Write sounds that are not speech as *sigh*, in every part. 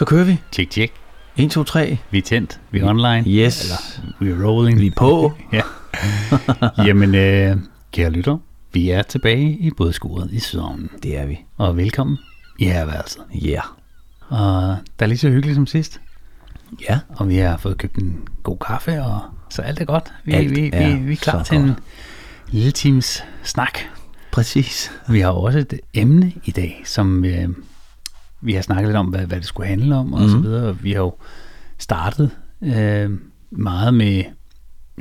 Så kører vi. Tjek, tjek. 1, 2, 3. Vi er tændt. Vi er online. Yes. Eller, vi er rolling. Vi er på. *laughs* ja. Jamen, øh, kære lytter, vi er tilbage i bådskuret i Sydhavnen. Det er vi. Og velkommen i herværelset. Ja. Yeah. Og der er lige så hyggeligt som sidst. Ja. Og vi har fået købt en god kaffe, og så alt er godt. Vi, Alt vi, er vi, vi er klar til en godt. lille times snak. Præcis. Vi har også et emne i dag, som øh, vi har snakket lidt om, hvad, hvad det skulle handle om og Mhm. så videre. Og Vi har jo startet øh, meget med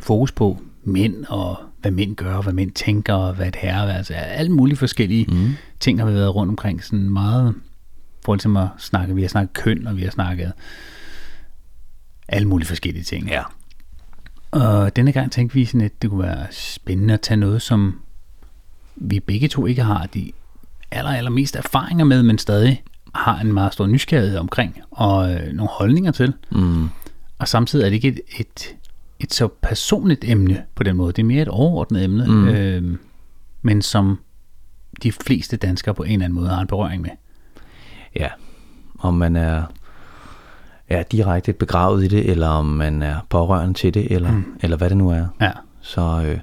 fokus på mænd og hvad mænd gør, og hvad mænd tænker, og hvad et herre altså alle mulige forskellige Mm. ting har vi været rundt omkring, sådan meget forhold til at snakke, vi har snakket køn, og vi har snakket alle mulige forskellige ting. Ja. Og denne gang tænkte vi sådan, at det kunne være spændende at tage noget, som vi begge to ikke har de aller, aller mest erfaringer med, men stadig har en meget stor nysgerrighed omkring, og øh, nogle holdninger til. Mm. Og samtidig er det ikke et, et, et så personligt emne på den måde. Det er mere et overordnet emne, Mm. øh, men som de fleste danskere på en eller anden måde har en berøring med. Ja. Om man er, er direkte begravet i det, eller om man er pårørende til det, eller, mm. eller hvad det nu er, Ja, så, øh,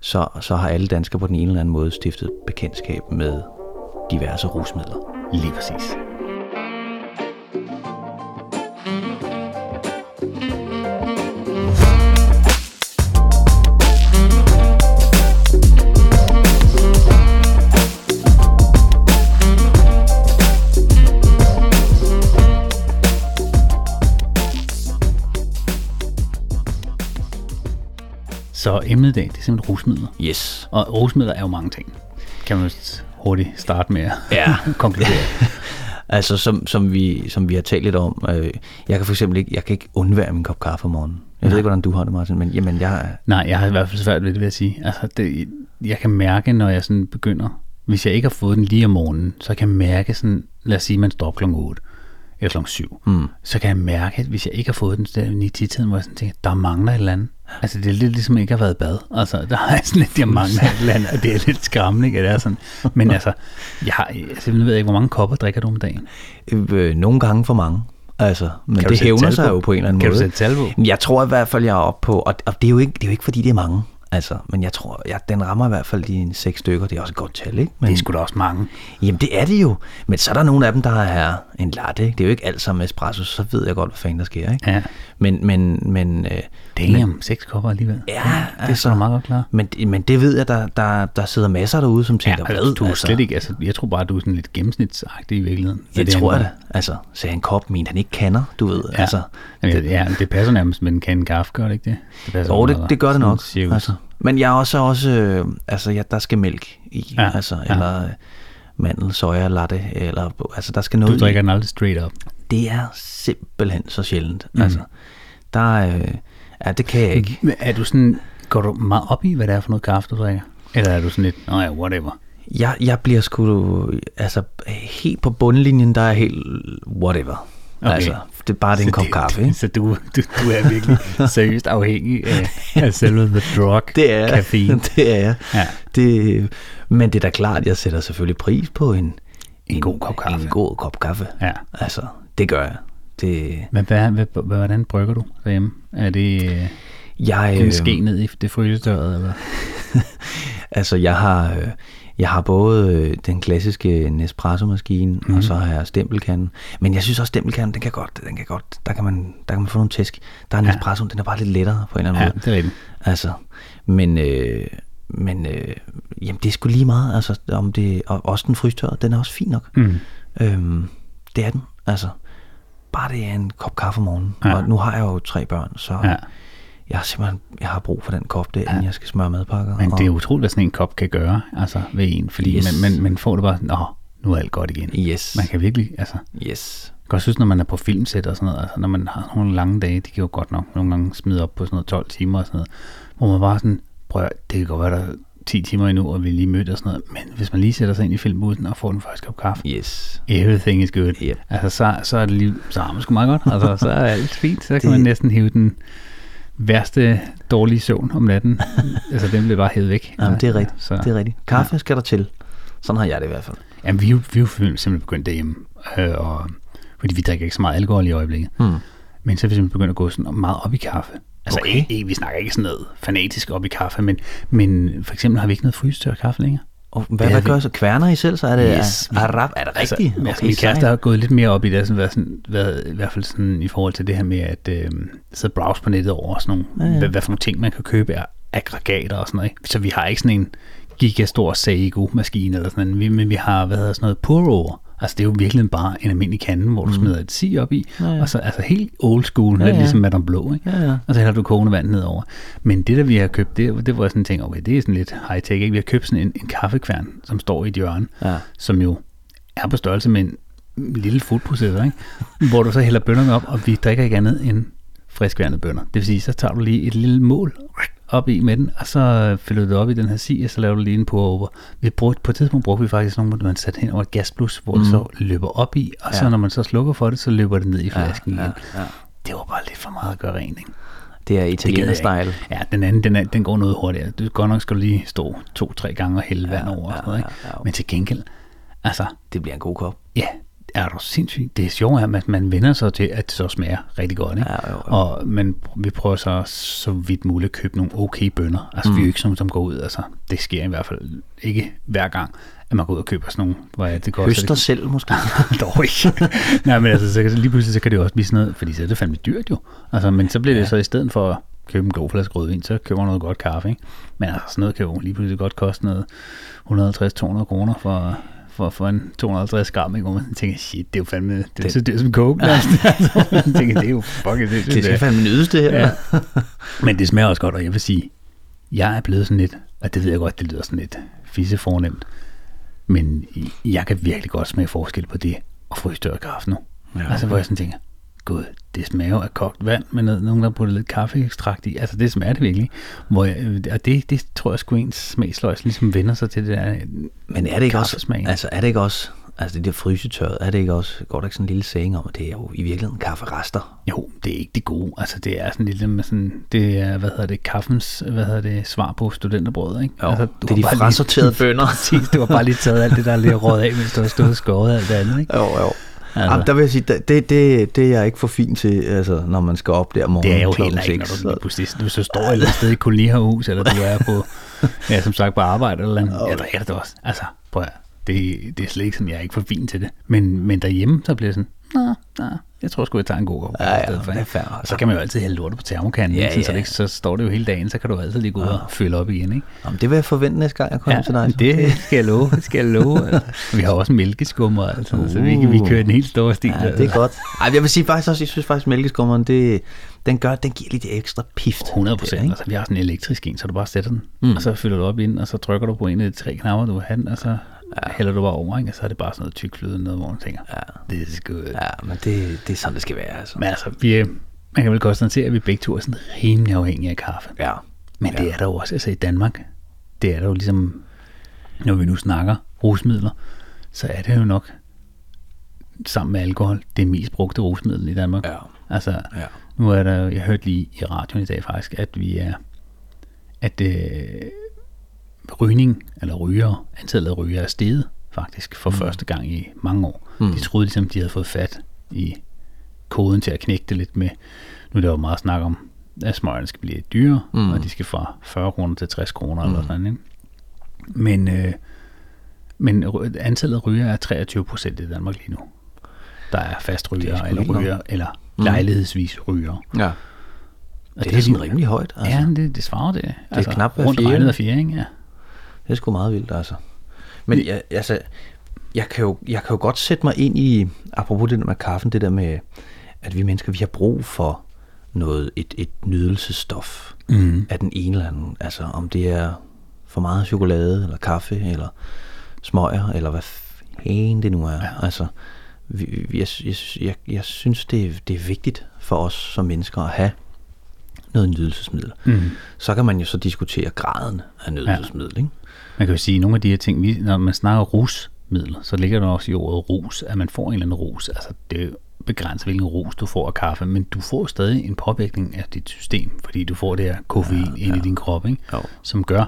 så, så har alle danskere på den ene eller anden måde stiftet bekendtskab med diverse rusmidler. Lige præcis. Så emnet i dag, det er simpelthen rusmidler. Yes. Og rusmidler er jo mange ting. Kan man hurtigt starte med at Ja. *laughs* konkludere. Altså, som, som, vi, som vi har talt lidt om, øh, jeg kan for eksempel ikke, jeg kan ikke undvære min kop kaffe om morgenen. Jeg ved ikke, hvordan du har det, Martin, men jamen, jeg Nej, jeg har i hvert fald svært ved det, vil jeg sige. Altså, det, jeg kan mærke, når jeg sådan begynder, hvis jeg ikke har fået den lige om morgenen, så kan jeg mærke sådan, lad os sige, man står klokken 8 eller klokken 7, mm, så kan jeg mærke, at hvis jeg ikke har fået den der i tiden, hvor jeg sådan tænker, der mangler et eller andet. Altså, det er lidt ligesom, ikke har været i bad. Altså, der er sådan lidt, jeg mangler et eller andet, og det er lidt skræmmende, ikke, det er sådan. Men altså, jeg, har, altså, jeg ved ikke, hvor mange kopper drikker du om dagen? øh, nogle gange for mange. Altså, men Kan du det hævner sig jo på en eller anden Kan du måde. sætte tal på? Jeg tror i hvert fald, jeg er oppe på, og, og det, er jo ikke, det er jo ikke, fordi det er mange, altså, men jeg tror, jeg, den rammer i hvert fald de en seks stykker. Det er også et godt tal, ikke? Men, Det er sgu da også mange. Jamen, det er det jo. Men så er der nogle af dem, der er en latte, ikke? Det er jo ikke alt sammen espresso, så ved jeg godt, hvad fanden der sker, ikke? Ja, Men, men, men, øh, damn, seks kopper alligevel. Ja, det er altså. så meget godt klar. men, men det ved jeg, der, der, der sidder masser derude, som Ja, tænker, altså, du er slet ikke, altså, jeg tror bare, du er sådan lidt gennemsnitsagtig i virkeligheden. Hvad Det det tror jeg da. Altså, sagde han kop, men han ikke kender, du ved. Ja. Altså, det, ja, det passer nærmest med en kande kaffe, gør det ikke det? Det passer jo, det, det gør det nok. Altså. Men jeg er også, også øh, altså, ja, der skal mælk i, Ja, ja, altså, ja. eller øh, mandel, soja, latte, eller, altså, der skal noget Du drikker den aldrig straight up. Det er simpelthen så sjældent. Mm. Altså, der er, øh, ja, det kan jeg ikke. Er du sådan, går du meget op i, hvad det er for noget kaffe, du drikker? Eller er du sådan lidt, nej, ja, whatever. Jeg, jeg bliver sgu, altså, helt på bundlinjen, der er helt whatever. Okay. Altså, det er bare det en Så kop kaffe, *laughs* ikke? Så du, du, du er virkelig seriøst afhængig af, af selve the drug, *laughs* Det er Caffeine. *laughs* Det er jeg. Ja. Det, men det er da klart, jeg sætter selvfølgelig pris på en, En god kop kaffe. En god kop kaffe. Ja. Altså, det gør jeg. Det, Men hvad, hvad, hvad, hvordan brygger du derhjemme? Er det øh, jeg, en øh, ske ned i det frysestøret, eller? *laughs* altså, jeg har, øh, jeg har både øh, den klassiske Nespresso-maskine, Mhm. mm. og så har jeg stempelkanden. Men jeg synes også, stempelkanden, den kan godt, den kan godt, der kan man, der kan man få nogle tæsk. Der er Ja. Nespresso, den er bare lidt lettere på en eller anden Ja, måde. det er rigtigt. Altså, men, øh, men øh, jamen, det er sgu lige meget, altså, om det, og også den frystørrede, den er også fin nok. Mm. Øhm, det er den, altså. Bare det er en kop kaffe om morgenen. Ja. Og nu har jeg jo tre børn, så Ja. jeg har simpelthen jeg har brug for den kop, det, inden Ja. jeg skal smøre madpakker. Men og, det er utroligt, hvad sådan en kop kan gøre, altså ved en, fordi Yes. man, man, man får det bare, nå, nu er alt godt igen. Yes, Man kan virkelig, altså, yes. jeg kan også synes, når man er på filmsæt og sådan noget, altså når man har nogle lange dage, de kan jo godt nok nogle gange smide op på sådan noget 12 timer og sådan noget, hvor man bare sådan, prøv det kan godt være, der er 10 timer endnu, og vi lige mødt og sådan noget, men hvis man lige sætter sig ind i filmbussen og får den første kop kaffe, Yes. everything is good. Yep. Altså, så, så er det lige, så har man sgu meget godt, altså, så er alt fint, så kan Det- man næsten hive den værste dårlige søvn om natten, *laughs* altså den bliver bare hævet væk. Jamen, det er rigtigt. Så, Det er rigtigt. Kaffe ja. skal der til. Sådan har jeg det i hvert fald. Jamen, vi vi er jo simpelthen begyndt derhjemme øh, og fordi vi drikker ikke så meget alkohol i øjeblikket. Hmm. Men så er vi simpelthen begyndt at gå sådan meget op i kaffe. Altså Okay. okay. ikke, ikke, vi snakker ikke sådan noget fanatisk op i kaffe, men, men for eksempel har vi ikke noget frysetør kaffe længere. Og hvad, hvad gør så? Kværner I selv, så er det Yes, arab? Er det rigtigt? Altså, altså min kæreste har gået lidt mere op i det, sådan, været sådan, været, i hvert fald sådan, i forhold til det her med at øh, sidde og browse på nettet over sådan nogle, Ja, ja. Hvad, hvad for nogle ting, man kan købe af aggregater og sådan noget. Ikke? Så vi har ikke sådan en gigastor Seigo-maskine eller sådan noget, men vi har, hvad hedder sådan noget, pour-over. Altså det er jo virkelig bare en almindelig kande, hvor du smider et sig op i, Ja, ja. og så altså helt old school, Ja, ja, lidt ligesom Madame Blå, ikke? Ja, ja. Og så hælder du kogende vand nedover. Men det, der vi har købt, det, det var sådan en ting, okay, det er sådan lidt high-tech, ikke? Vi har købt sådan en, en kaffekværn, som står i et hjørne, Ja. som jo er på størrelse med en lille foodprocessor, ikke? hvor du så hælder bønnerne op, og vi drikker ikke andet end friskværende bønner. Det vil sige, så tager du lige et lille mål op i med den, og så fylder du det op i den her sig, og så laver du lige en pour over. Vi brugte, på et tidspunkt brugte vi faktisk nogle, man satte hen over et gasblus, hvor mm. det så løber op i, og så Ja. når man så slukker for det, så løber det ned i flasken ja, igen. ja. Det var bare lidt for meget at gøre rent, ikke? Det er italiener-style. ikke. Ja, den anden, den, er, den går noget hurtigere. Du godt nok skal lige stå to-tre gange og hælde vand over og sådan noget, ikke? ja, ja. Men til gengæld, altså, Det bliver en god kop. Ja, er du sindssygt. Det er sjovt, at man, vender sig til, at det så smager rigtig godt. Ikke? Ja, jo, jo. Og, men vi prøver så så vidt muligt at købe nogle okay bønder. Altså mm. vi er jo ikke sådan, nogle, som går ud. Altså, det sker i hvert fald ikke hver gang, at man går ud og køber sådan nogle, hvor er det koster. Høster selv måske. det *laughs* dog ikke. *laughs* Nej, men altså, så lige pludselig så kan det jo også blive sådan noget, fordi så er det fandme dyrt jo. Altså, men så bliver det så i stedet for at købe en god flaske rødvin, så køber man noget godt kaffe, ikke? Men altså, sådan noget kan jo lige pludselig godt koste noget 150-200 kroner for, for, for en 250 gram, ikke? Hvor man tænker, shit, det er jo fandme, det er Det- så dyrt som coke. *laughs* *laughs* altså, man tænker, det er jo fucking det. Det skal fandme nydes, det her. Ja. Men det smager også godt, og jeg vil sige, jeg er blevet sådan lidt, og det ved jeg godt, det lyder sådan lidt fisse fornemt, men jeg kan virkelig godt smage forskel på det og frystøre kaffe nu. Ja. Ja. Altså hvor jeg sådan tænker, gud, det smager jo af kogt vand med noget, nogen, der har puttet lidt kaffeekstrakt i. Altså det smager det virkelig. Hvor jeg, og det, det tror jeg sgu ens smagsløgs ligesom vender sig til det der Men er det ikke også, altså er det ikke også, altså det der frysetørret, er det ikke også, går der ikke sådan en lille saying om, at det er jo i virkeligheden kafferester? Jo, det er ikke det gode. Altså, det er sådan lidt med sådan, det er, hvad hedder det, kaffens, hvad hedder det, svar på studenterbrød, ikke? Jo, altså, det er de frasorterede bønner. *laughs* Præcis, du har bare lige taget alt det, der er lidt råd af, mens du har stået og skåret alt det andet, ikke? Jo, jo. Altså. Jamen, der vil jeg sige, det, det, det, er jeg ikke for fin til, altså, når man skal op der om Det er jo heller ikke, når du pludselig, du står et eller andet sted i et kolonihus, eller du er på, *laughs* ja, som sagt, på arbejde eller andet. Ja, der er det også. Altså, prøv at, det, det er slet ikke sådan, jeg er ikke for fin til det. Men, men derhjemme, så bliver det sådan, nå, nå, jeg tror sgu, jeg tager en god kop. Ja, ja, i stedet for, det er fair. Og så kan man jo altid hælde lortet på termokanden, Ja, ja, ja. Så, ja. det, ikke- så står det jo hele dagen, så kan du altid lige gå ud og fylde op igen, ikke? Jamen, det vil jeg forvente næste gang, jeg kommer til dig. så. det skal jeg love, det skal jeg love. Altså, *laughs* Vi har også mælkeskummer, altså, uh. så vi, kan- vi kører den helt store stil. Ja, det er godt. Ej, jeg vil sige faktisk også, jeg synes faktisk, mælkeskummeren, det, den gør, den giver lidt ekstra pift. 100 procent. Altså, vi har sådan en elektrisk en, så du bare sætter den, mm. og så fylder du op i den, og så trykker du på en af de tre knapper, du vil have den, og så ja. hælder du bare over, ikke? og så er det bare sådan noget tyk fløde noget, hvor man tænker, ja. det er good. Ja. Ja, men det, det er sådan, det skal være. Altså. Men altså, vi, er- man kan vel konstatere, at vi begge to er sådan rimelig afhængige af kaffe. Ja. Men det er der jo også, altså i Danmark, det er der jo ligesom, når vi nu snakker rusmidler, så er det jo nok, sammen med alkohol, det mest brugte rusmiddel i Danmark. Ja. Altså, Ja. nu er der, jeg hørte lige i radioen i dag faktisk, at vi er, at øh, rygning, eller ryger, antallet af ryger er steget faktisk for mm. første gang i mange år. Mm. De troede ligesom, de havde fået fat i koden til at knække det lidt med, nu er der jo meget snak om, at smøgerne skal blive dyrere, mm. og de skal fra 40 kroner til 60 kroner mm. eller sådan, ikke? Men, øh, men antallet af ryger er 23 procent i Danmark lige nu. Der er fast ryger, eller ryger, eller lejlighedsvis ryger. ja. Og Det er sådan rimelig højt. Altså. Ja, det, det svarer det. Det er knap hver rundt fjerde. regnet af fjerde, ikke? Ja. Det er sgu meget vildt, altså. Men jeg, altså, jeg, kan jo, jeg kan jo godt sætte mig ind i, apropos det der med kaffen, det der med, at vi mennesker, vi har brug for noget, et, et nydelsesstof Mm. af den ene eller anden. Altså, om det er for meget chokolade, eller kaffe, eller smøger, eller hvad fanden det nu er. Ja. Altså, vi, jeg, jeg, jeg, jeg synes, det er, det er vigtigt for os som mennesker at have noget nydelsesmiddel. Mm. Så kan man jo så diskutere graden af nydelsesmiddel, ja. ikke? Man kan jo sige, at nogle af de her ting, vi, når man snakker rusmidler, så ligger der også i ordet rus, at man får en eller anden rus. Altså, det er jo begrænset, hvilken rus du får af kaffe, men du får stadig en påvirkning af dit system, fordi du får det her koffein ja, ind i din krop, ikke? Jo. som gør,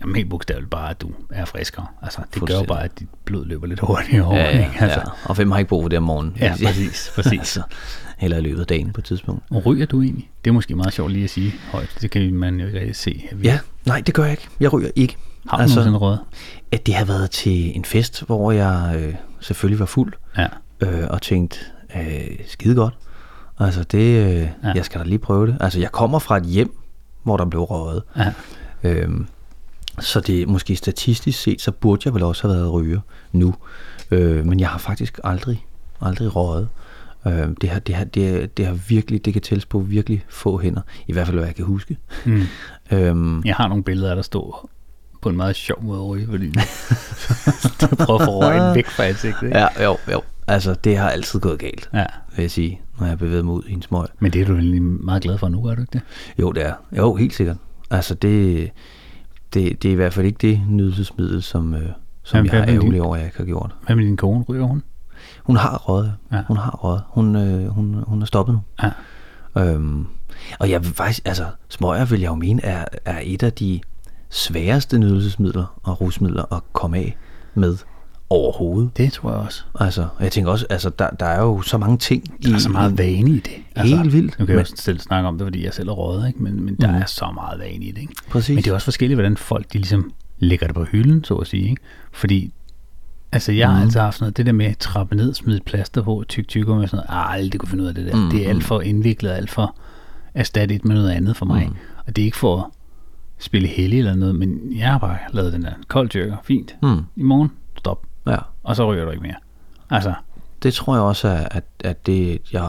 Jamen helt bogstaveligt bare, at du er friskere. Altså, det gør jo bare, at dit blod løber lidt hurtigere over. Ja, ja, ikke? Altså, ja. Og hvem har ikke brug for det om morgenen? Ja, præcis, *laughs* præcis. altså, eller i løbet af dagen på et tidspunkt. Og ryger du egentlig? Det er måske meget sjovt lige at sige højt. Det kan man jo ikke rigtig se. Ja, nej, det gør jeg ikke. Jeg ryger ikke. Har du altså, nogensinde røget? at det har været til en fest, hvor jeg øh, selvfølgelig var fuld, Ja. øh, og tænkte, øh, skide godt. Altså, det, øh, Ja. ja. jeg skal da lige prøve det. Altså, jeg kommer fra et hjem, hvor der blev røget. ja. Øhm, så det måske statistisk set, så burde jeg vel også have været ryger nu. Øh, men jeg har faktisk aldrig, aldrig røget. Øh, det, har, det, har, det, har, det har virkelig, det kan tælles på virkelig få hænder. I hvert fald, hvad jeg kan huske. Mm. Øhm, Jeg har nogle billeder, der står på en meget sjov måde at ryge, fordi *laughs* du prøver at få røgen væk fra ansigtet. Ikke? ja, jo, jo. Altså, det har altid gået galt, ja. vil jeg sige, når jeg bevæger mig ud i en smøg. Men det er du egentlig meget glad for nu, er du ikke det? Jo, det er. Jo, helt sikkert. Altså, det, det, det er i hvert fald ikke det nydelsesmiddel, som, øh, som Jamen, jeg er ærgerlig over, at jeg ikke har gjort. Hvad med din kone? Ryger hun? Hun har røget. Ja. Hun har røget. Hun, øh, hun, hun er stoppet nu. Ja. Øhm, og jeg vil faktisk, altså, smøger vil jeg jo mene, er, er et af de sværeste nydelsesmidler og rusmidler at komme af med overhovedet. Det tror jeg også. Altså, og jeg tænker også, altså, der, der er jo så mange ting Der er så meget vane i det. Helt vildt. Nu kan jeg Men- også selv snakke om det, fordi jeg selv er røget, ikke? Men, men der Mhm. er så meget vane i det. Ikke? Præcis. Men det er også forskelligt, hvordan folk de ligesom lægger det på hylden, så at sige. Ikke? Fordi altså, jeg har Mhm. altid haft sådan noget, det der med at trappe ned, smide plaster på, tyk tyk og sådan noget, ah, aldrig kunne finde ud af det der. Mhm. Det er alt for indviklet, alt for erstattet med noget andet for mig. Mhm. Og det er ikke for spille heldig eller noget, men jeg har bare lavet den der kold tyrker, fint. Mm, I morgen, stop. ja. Og så ryger du ikke mere. Altså, Det tror jeg også, er, at, at det, jeg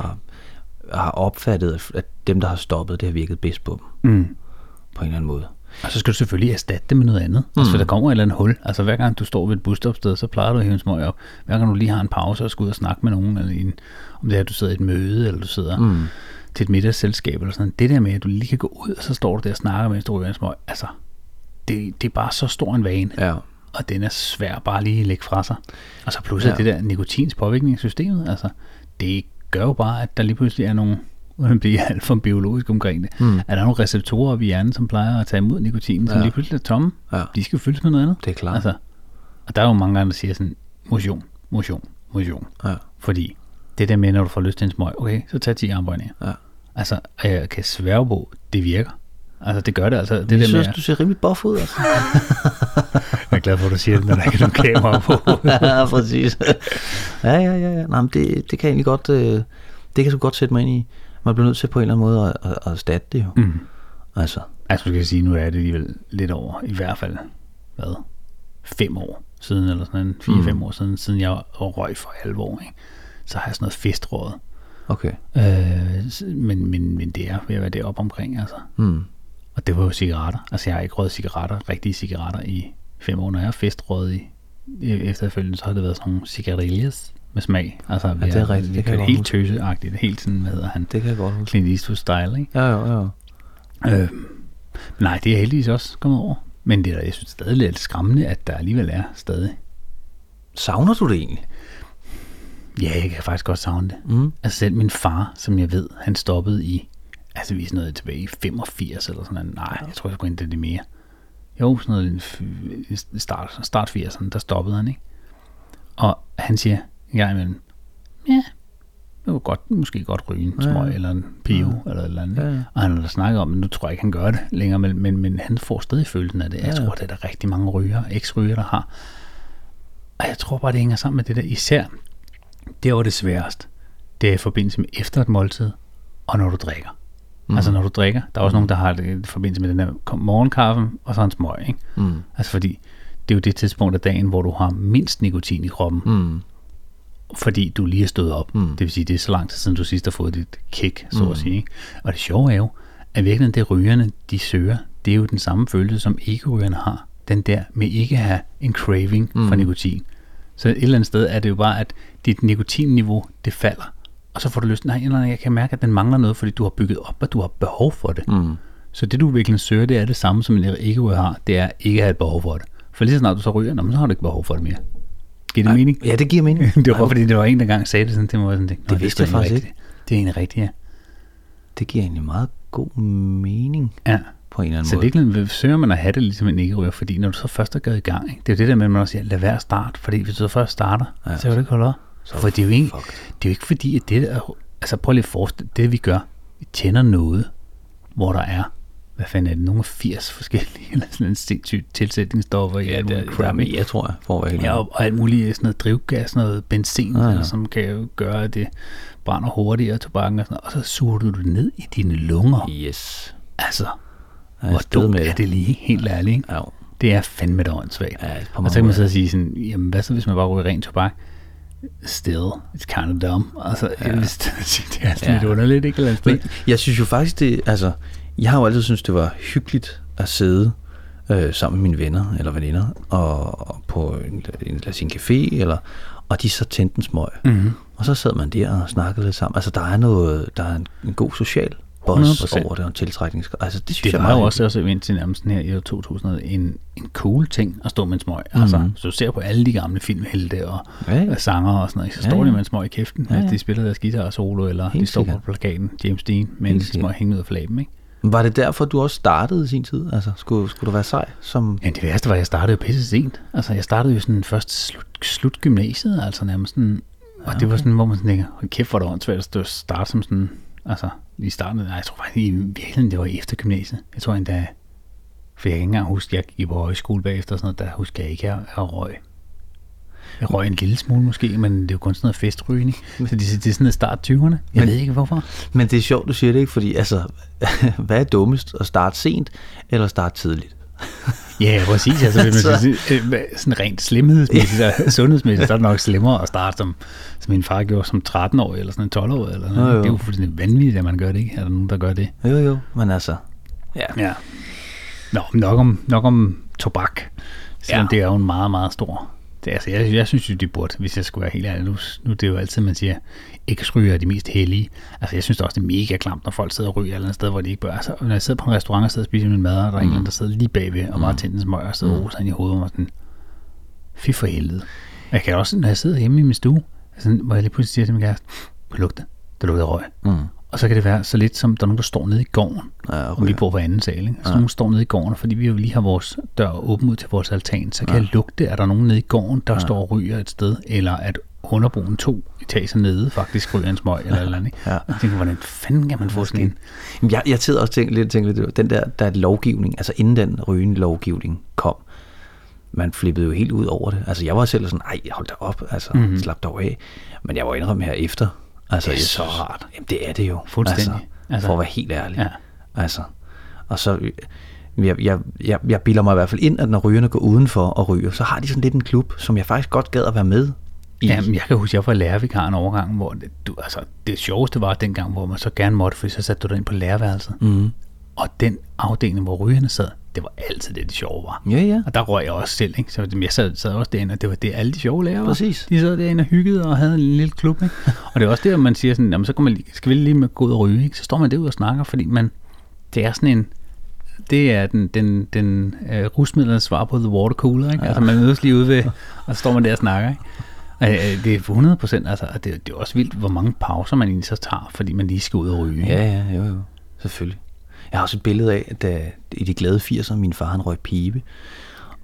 har opfattet, at- dem, der har stoppet, det har virket bedst på dem, mm. på en eller anden måde. Og så skal du selvfølgelig erstatte det med noget andet. Mm. Altså, for der kommer et eller andet hul. Altså, hver gang du står ved et busstopsted, så plejer du at hive en smøg op. Hver gang du lige har en pause og skal ud og snakke med nogen, eller en, om det er, at du sidder i et møde, eller du sidder mm. Til et middagsselskab, eller sådan. Det der med, at du lige kan gå ud, og så står du der og snakker, ryger en smøg. Altså, det, det er bare så stor en vane, Ja. og den er svær bare lige at lægge fra sig. Og så pludselig ja. Det der nikotins påvirkning i systemet, altså, det gør jo bare, at der lige pludselig er nogle *laughs* uden at blive alt for biologisk omkring det, mm. at der er nogle receptorer i hjernen, som plejer at tage imod nikotinen, som Ja. lige pludselig er tomme. Ja. De skal fyldes med noget andet. Det er klart. Altså, og der er jo mange gange, der siger sådan, motion, motion, motion. Ja. Fordi det der med, når du får lyst til en smøg, okay, så tag 10 armbøjninger. Ja. Altså, og jeg kan sværge på, det virker. Altså, det gør det altså. Det jeg der synes, med, du ser rimelig buff ud, altså. *laughs* jeg er glad for, at du siger det, når der ikke er nogen kamera på. ja, *laughs* præcis. Ja, ja, ja. ja. Nej, men det, det kan egentlig godt, øh, det kan sgu godt sætte mig ind i. Man bliver nødt til på en eller anden måde at, at, at erstatte det jo. Mm. Altså, Altså, du kan sige, nu er det alligevel lidt over, i hvert fald, hvad, fem år siden, eller sådan en, fire-fem Mm. år siden, siden jeg røg for alvor, ikke? Så har jeg sådan noget festråd. okay. Øh, men, men, men det er ved at være det op omkring, altså. Mm. Og det var jo cigaretter. Altså, jeg har ikke røget cigaretter, rigtige cigaretter i fem år. Når jeg har festrøget i, i efterfølgende, så har det været sådan nogle cigarillas med smag. Altså, ja, det er rigtigt, det kan jeg helt tøseagtigt, helt sådan, hvad hedder han, Det kan jeg godt huske. Clint Eastwood-style, ikke? Ja, ja, ja. Øh, nej, det er heldigvis også kommet over. Men det er, jeg synes stadig lidt skræmmende, at der alligevel er stadig. Savner du det egentlig? Ja, jeg kan faktisk godt savne det. Mm. Altså selv min far, som jeg ved, han stoppede i, altså vi er sådan noget tilbage i 85 eller sådan noget. Nej, jeg tror jeg sgu ikke, det er det mere. Jo, sådan noget start, start 80'erne, der stoppede han, ikke? Og han siger en gang imellem, ja, det var godt, måske godt ryge en smøg, Ja. eller en pivo, eller et eller andet. Ja, ja. Og han har snakket om, men nu tror jeg ikke, han gør det længere, men, men, men han får stadig følelsen af det. Jeg Ja, ja. tror, det er der rigtig mange ryger, eks-ryger, der har. Og jeg tror bare, det hænger sammen med det der, især det var det sværest. Det er i forbindelse med efter et måltid, og når du drikker. Mm. Altså når du drikker, der er også mm. nogen, der har det i forbindelse med den der kom- morgenkaffen, og så en smøg, ikke? Mm. Altså fordi, det er jo det tidspunkt af dagen, hvor du har mindst nikotin i kroppen, Mm. fordi du lige er stået op. Mm. Det vil sige, det er så lang tid siden, du sidst har fået dit kick, så at sige. Ikke? Og det sjove er jo, at virkelig det rygerne, de søger, det er jo den samme følelse, som ikke-rygerne har. Den der med ikke at have en craving mm. for nikotin. Så et eller andet sted er det jo bare, at dit nikotinniveau, det falder. Og så får du lyst, nej, nej, jeg kan mærke, at den mangler noget, fordi du har bygget op, at du har behov for det. Mm. Så det du virkelig søger, det er det samme, som en ikke har, det er ikke at have et behov for det. For lige så snart du så ryger, nå, så har du ikke behov for det mere. Giver det mening? Ja, det giver mening. *laughs* det var bare fordi, det var en, der gang sagde det sådan, det jeg sådan tænke, "Nå, Det vidste sgu jeg faktisk rigtigt." Det er egentlig rigtigt, ja. Det giver egentlig meget god mening. Ja, på en eller anden Så måde. virkeligheden søger man at have det ligesom en ikke-ryger, fordi når du så først er gået i gang, ikke? det er jo det der med, at man også siger, lad være at starte, fordi hvis du så først starter, ja. så kan du ikke holde op. Så For det er, jo ikke, fucked. det er jo ikke fordi, at det er, altså prøv lige at forestille, det vi gør, vi tænder noget, hvor der er, hvad fanden er det, nogle af 80 forskellige, *laughs* eller sådan en sindssygt tilsætningsstoffer i Ja, alt det, muligt der crap, ikke? mere, tror jeg, for at være Ja, og, og alt muligt sådan noget drivgas, noget benzin, Ja, ja, ja. ja. som kan jo gøre, at det brænder hurtigere, tobakken og sådan noget, og så suger du det ned i dine lunger. Yes. Altså, Jeg hvor dumt med er det. lige, helt ærligt, ikke? Ja, Det er fandme da åndssvagt. ja, Og så kan man så sige sådan, jamen hvad så hvis man bare ryger ren tobak? Still, it's kind of dumb. Altså, ja. *laughs* det er sådan Ja. lidt underligt, ikke? Eller Men jeg synes jo faktisk, det, altså, jeg har jo altid syntes, det var hyggeligt at sidde øh, sammen med mine venner eller veninder og, og på en, en, lad os en café, eller, og de så tændte en smøg. Mm-hmm. Og så sad man der og snakkede lidt sammen. Altså, der er noget, der er en, en god social buzz 100%. over det, og en. Altså, det synes Det jeg var jo også, også indtil nærmest her i år 2000 en, en cool ting at stå med en smøg. Altså, Mhm. hvis du ser på alle de gamle filmhelte og Ja, ja. ja. sanger og sådan noget, så Ja, står ja. de med en smøg i kæften. Ja, Ja, ja. ja. De spiller deres guitar solo, eller Helt de står sikkert. på plakaten, James Dean, med en smøg hængende ud af flaben, ikke? Var det derfor, du også startede i sin tid? Altså, skulle, skulle du være sej? Som... Ja, det værste var, at jeg startede jo pisse sent. Altså, jeg startede jo sådan først slut, slut gymnasiet, altså nærmest sådan, og det var sådan, hvor man sådan tænker, kæft, hvor er det åndssvagt at starte som sådan, altså, i starten, nej, jeg tror faktisk, i virkeligheden, det var efter gymnasiet. Jeg tror endda, for jeg kan ikke engang huske, jeg gik på højskole bagefter, og sådan noget, der husker jeg ikke, at jeg røg. Jeg røg en lille smule måske, men det er jo kun sådan noget festrygning. Så det, det er sådan noget start 20'erne. Jeg Men- ved ikke hvorfor. Men det er sjovt, du siger det ikke, fordi altså, *laughs* hvad er dummest? At starte sent eller starte tidligt? Ja, præcis. Altså, hvis man Altså. skal sige, øh, sådan rent slimhedsmæssigt og *laughs* sundhedsmæssigt, så er det nok slemmere at starte, som, som min far gjorde som 13-årig, eller sådan en 12-årig. Eller noget. Jo, jo. Det er jo fuldstændig vanvittigt, at man gør det, ikke? Er der nogen, der gør det? Jo, jo, men altså... Ja, Ja. Nå, nok om, nok om tobak. Selvom Ja. det er jo en meget, meget stor... Det, altså, jeg, jeg synes jo, de burde, hvis jeg skulle være helt ærlig. Nu, nu det er jo altid, man siger, ikke ryger er de mest hellige. Altså, jeg synes da også, det er mega klamt, når folk sidder og ryger et eller andet sted, hvor de ikke bør. Altså, når jeg sidder på en restaurant og sidder og spiser min mad, og der er en eller anden, der sidder lige bagved, og bare tænder en smøg og sidder og roser ind i hovedet, og sådan, fy for helvede. Og Jeg kan også, når jeg sidder hjemme i min stue, altså, hvor jeg lige pludselig siger til min kæreste, hvad lugter? Det lugter røg. Mm. Og så kan det være så lidt som, der er nogen, der står nede i gården, Ja, og vi bor på anden sal, ikke? Så nogen står nede i gården, fordi vi jo lige har vores dør åben ud til vores altan, så kan jeg lugte, at der er nogen nede i gården, der står og ryger et sted, eller at underboen to etager nede faktisk ryger en smøg, eller eller andet. Ikke? Ja. Jeg tænker, hvordan fanden kan man få sådan en... Jamen, Jeg, jeg sidder også og tænker lidt, tænker lidt, den der, der er lovgivning, altså inden den rygende lovgivning kom, man flippede jo helt ud over det. Altså jeg var selv sådan, ej, hold da op, altså Mhm. mm-hmm. slap dog af. Men jeg var indrømme her efter, altså Det er så rart. Jamen det er det jo. Fuldstændig. Altså, Altså, for at være helt ærlig. Ja. Altså, og så, jeg, jeg, jeg, jeg bilder mig i hvert fald ind, at når rygerne går udenfor og ryger, så har de sådan lidt en klub, som jeg faktisk godt gad at være med i. Jamen, jeg kan huske, jeg var lærervikar en overgang, hvor det, du, altså, det sjoveste var dengang, hvor man så gerne måtte, for så satte du dig ind på lærerværelset. Mm. Og den afdeling, hvor rygerne sad, det var altid det, de sjove var. Ja, ja. Og der røg jeg også selv, ikke? Så jeg sad, sad også derinde, og det var det, alle de sjove lærere var. Præcis. De sad derinde og hyggede og havde en lille klub, ikke? Og det er også der, man siger sådan, jamen, så kan man, lige- skal vi lige med gå ud og ryge, ikke? Så står man derude og snakker, fordi man, det er sådan en, det er den, den, den uh, rusmidlernes svar på The Water Cooler, ikke? Ja. Altså man mødes lige ude ved, og så står man der og snakker, ikke? Og, øh, det er 100 procent, altså, og det, det er også vildt, hvor mange pauser man egentlig så tager, fordi man lige skal ud og ryge. Ja, ja, jo, jo. Selvfølgelig. Jeg har også et billede af, at da, i de glade 80'er, min far han røg pibe.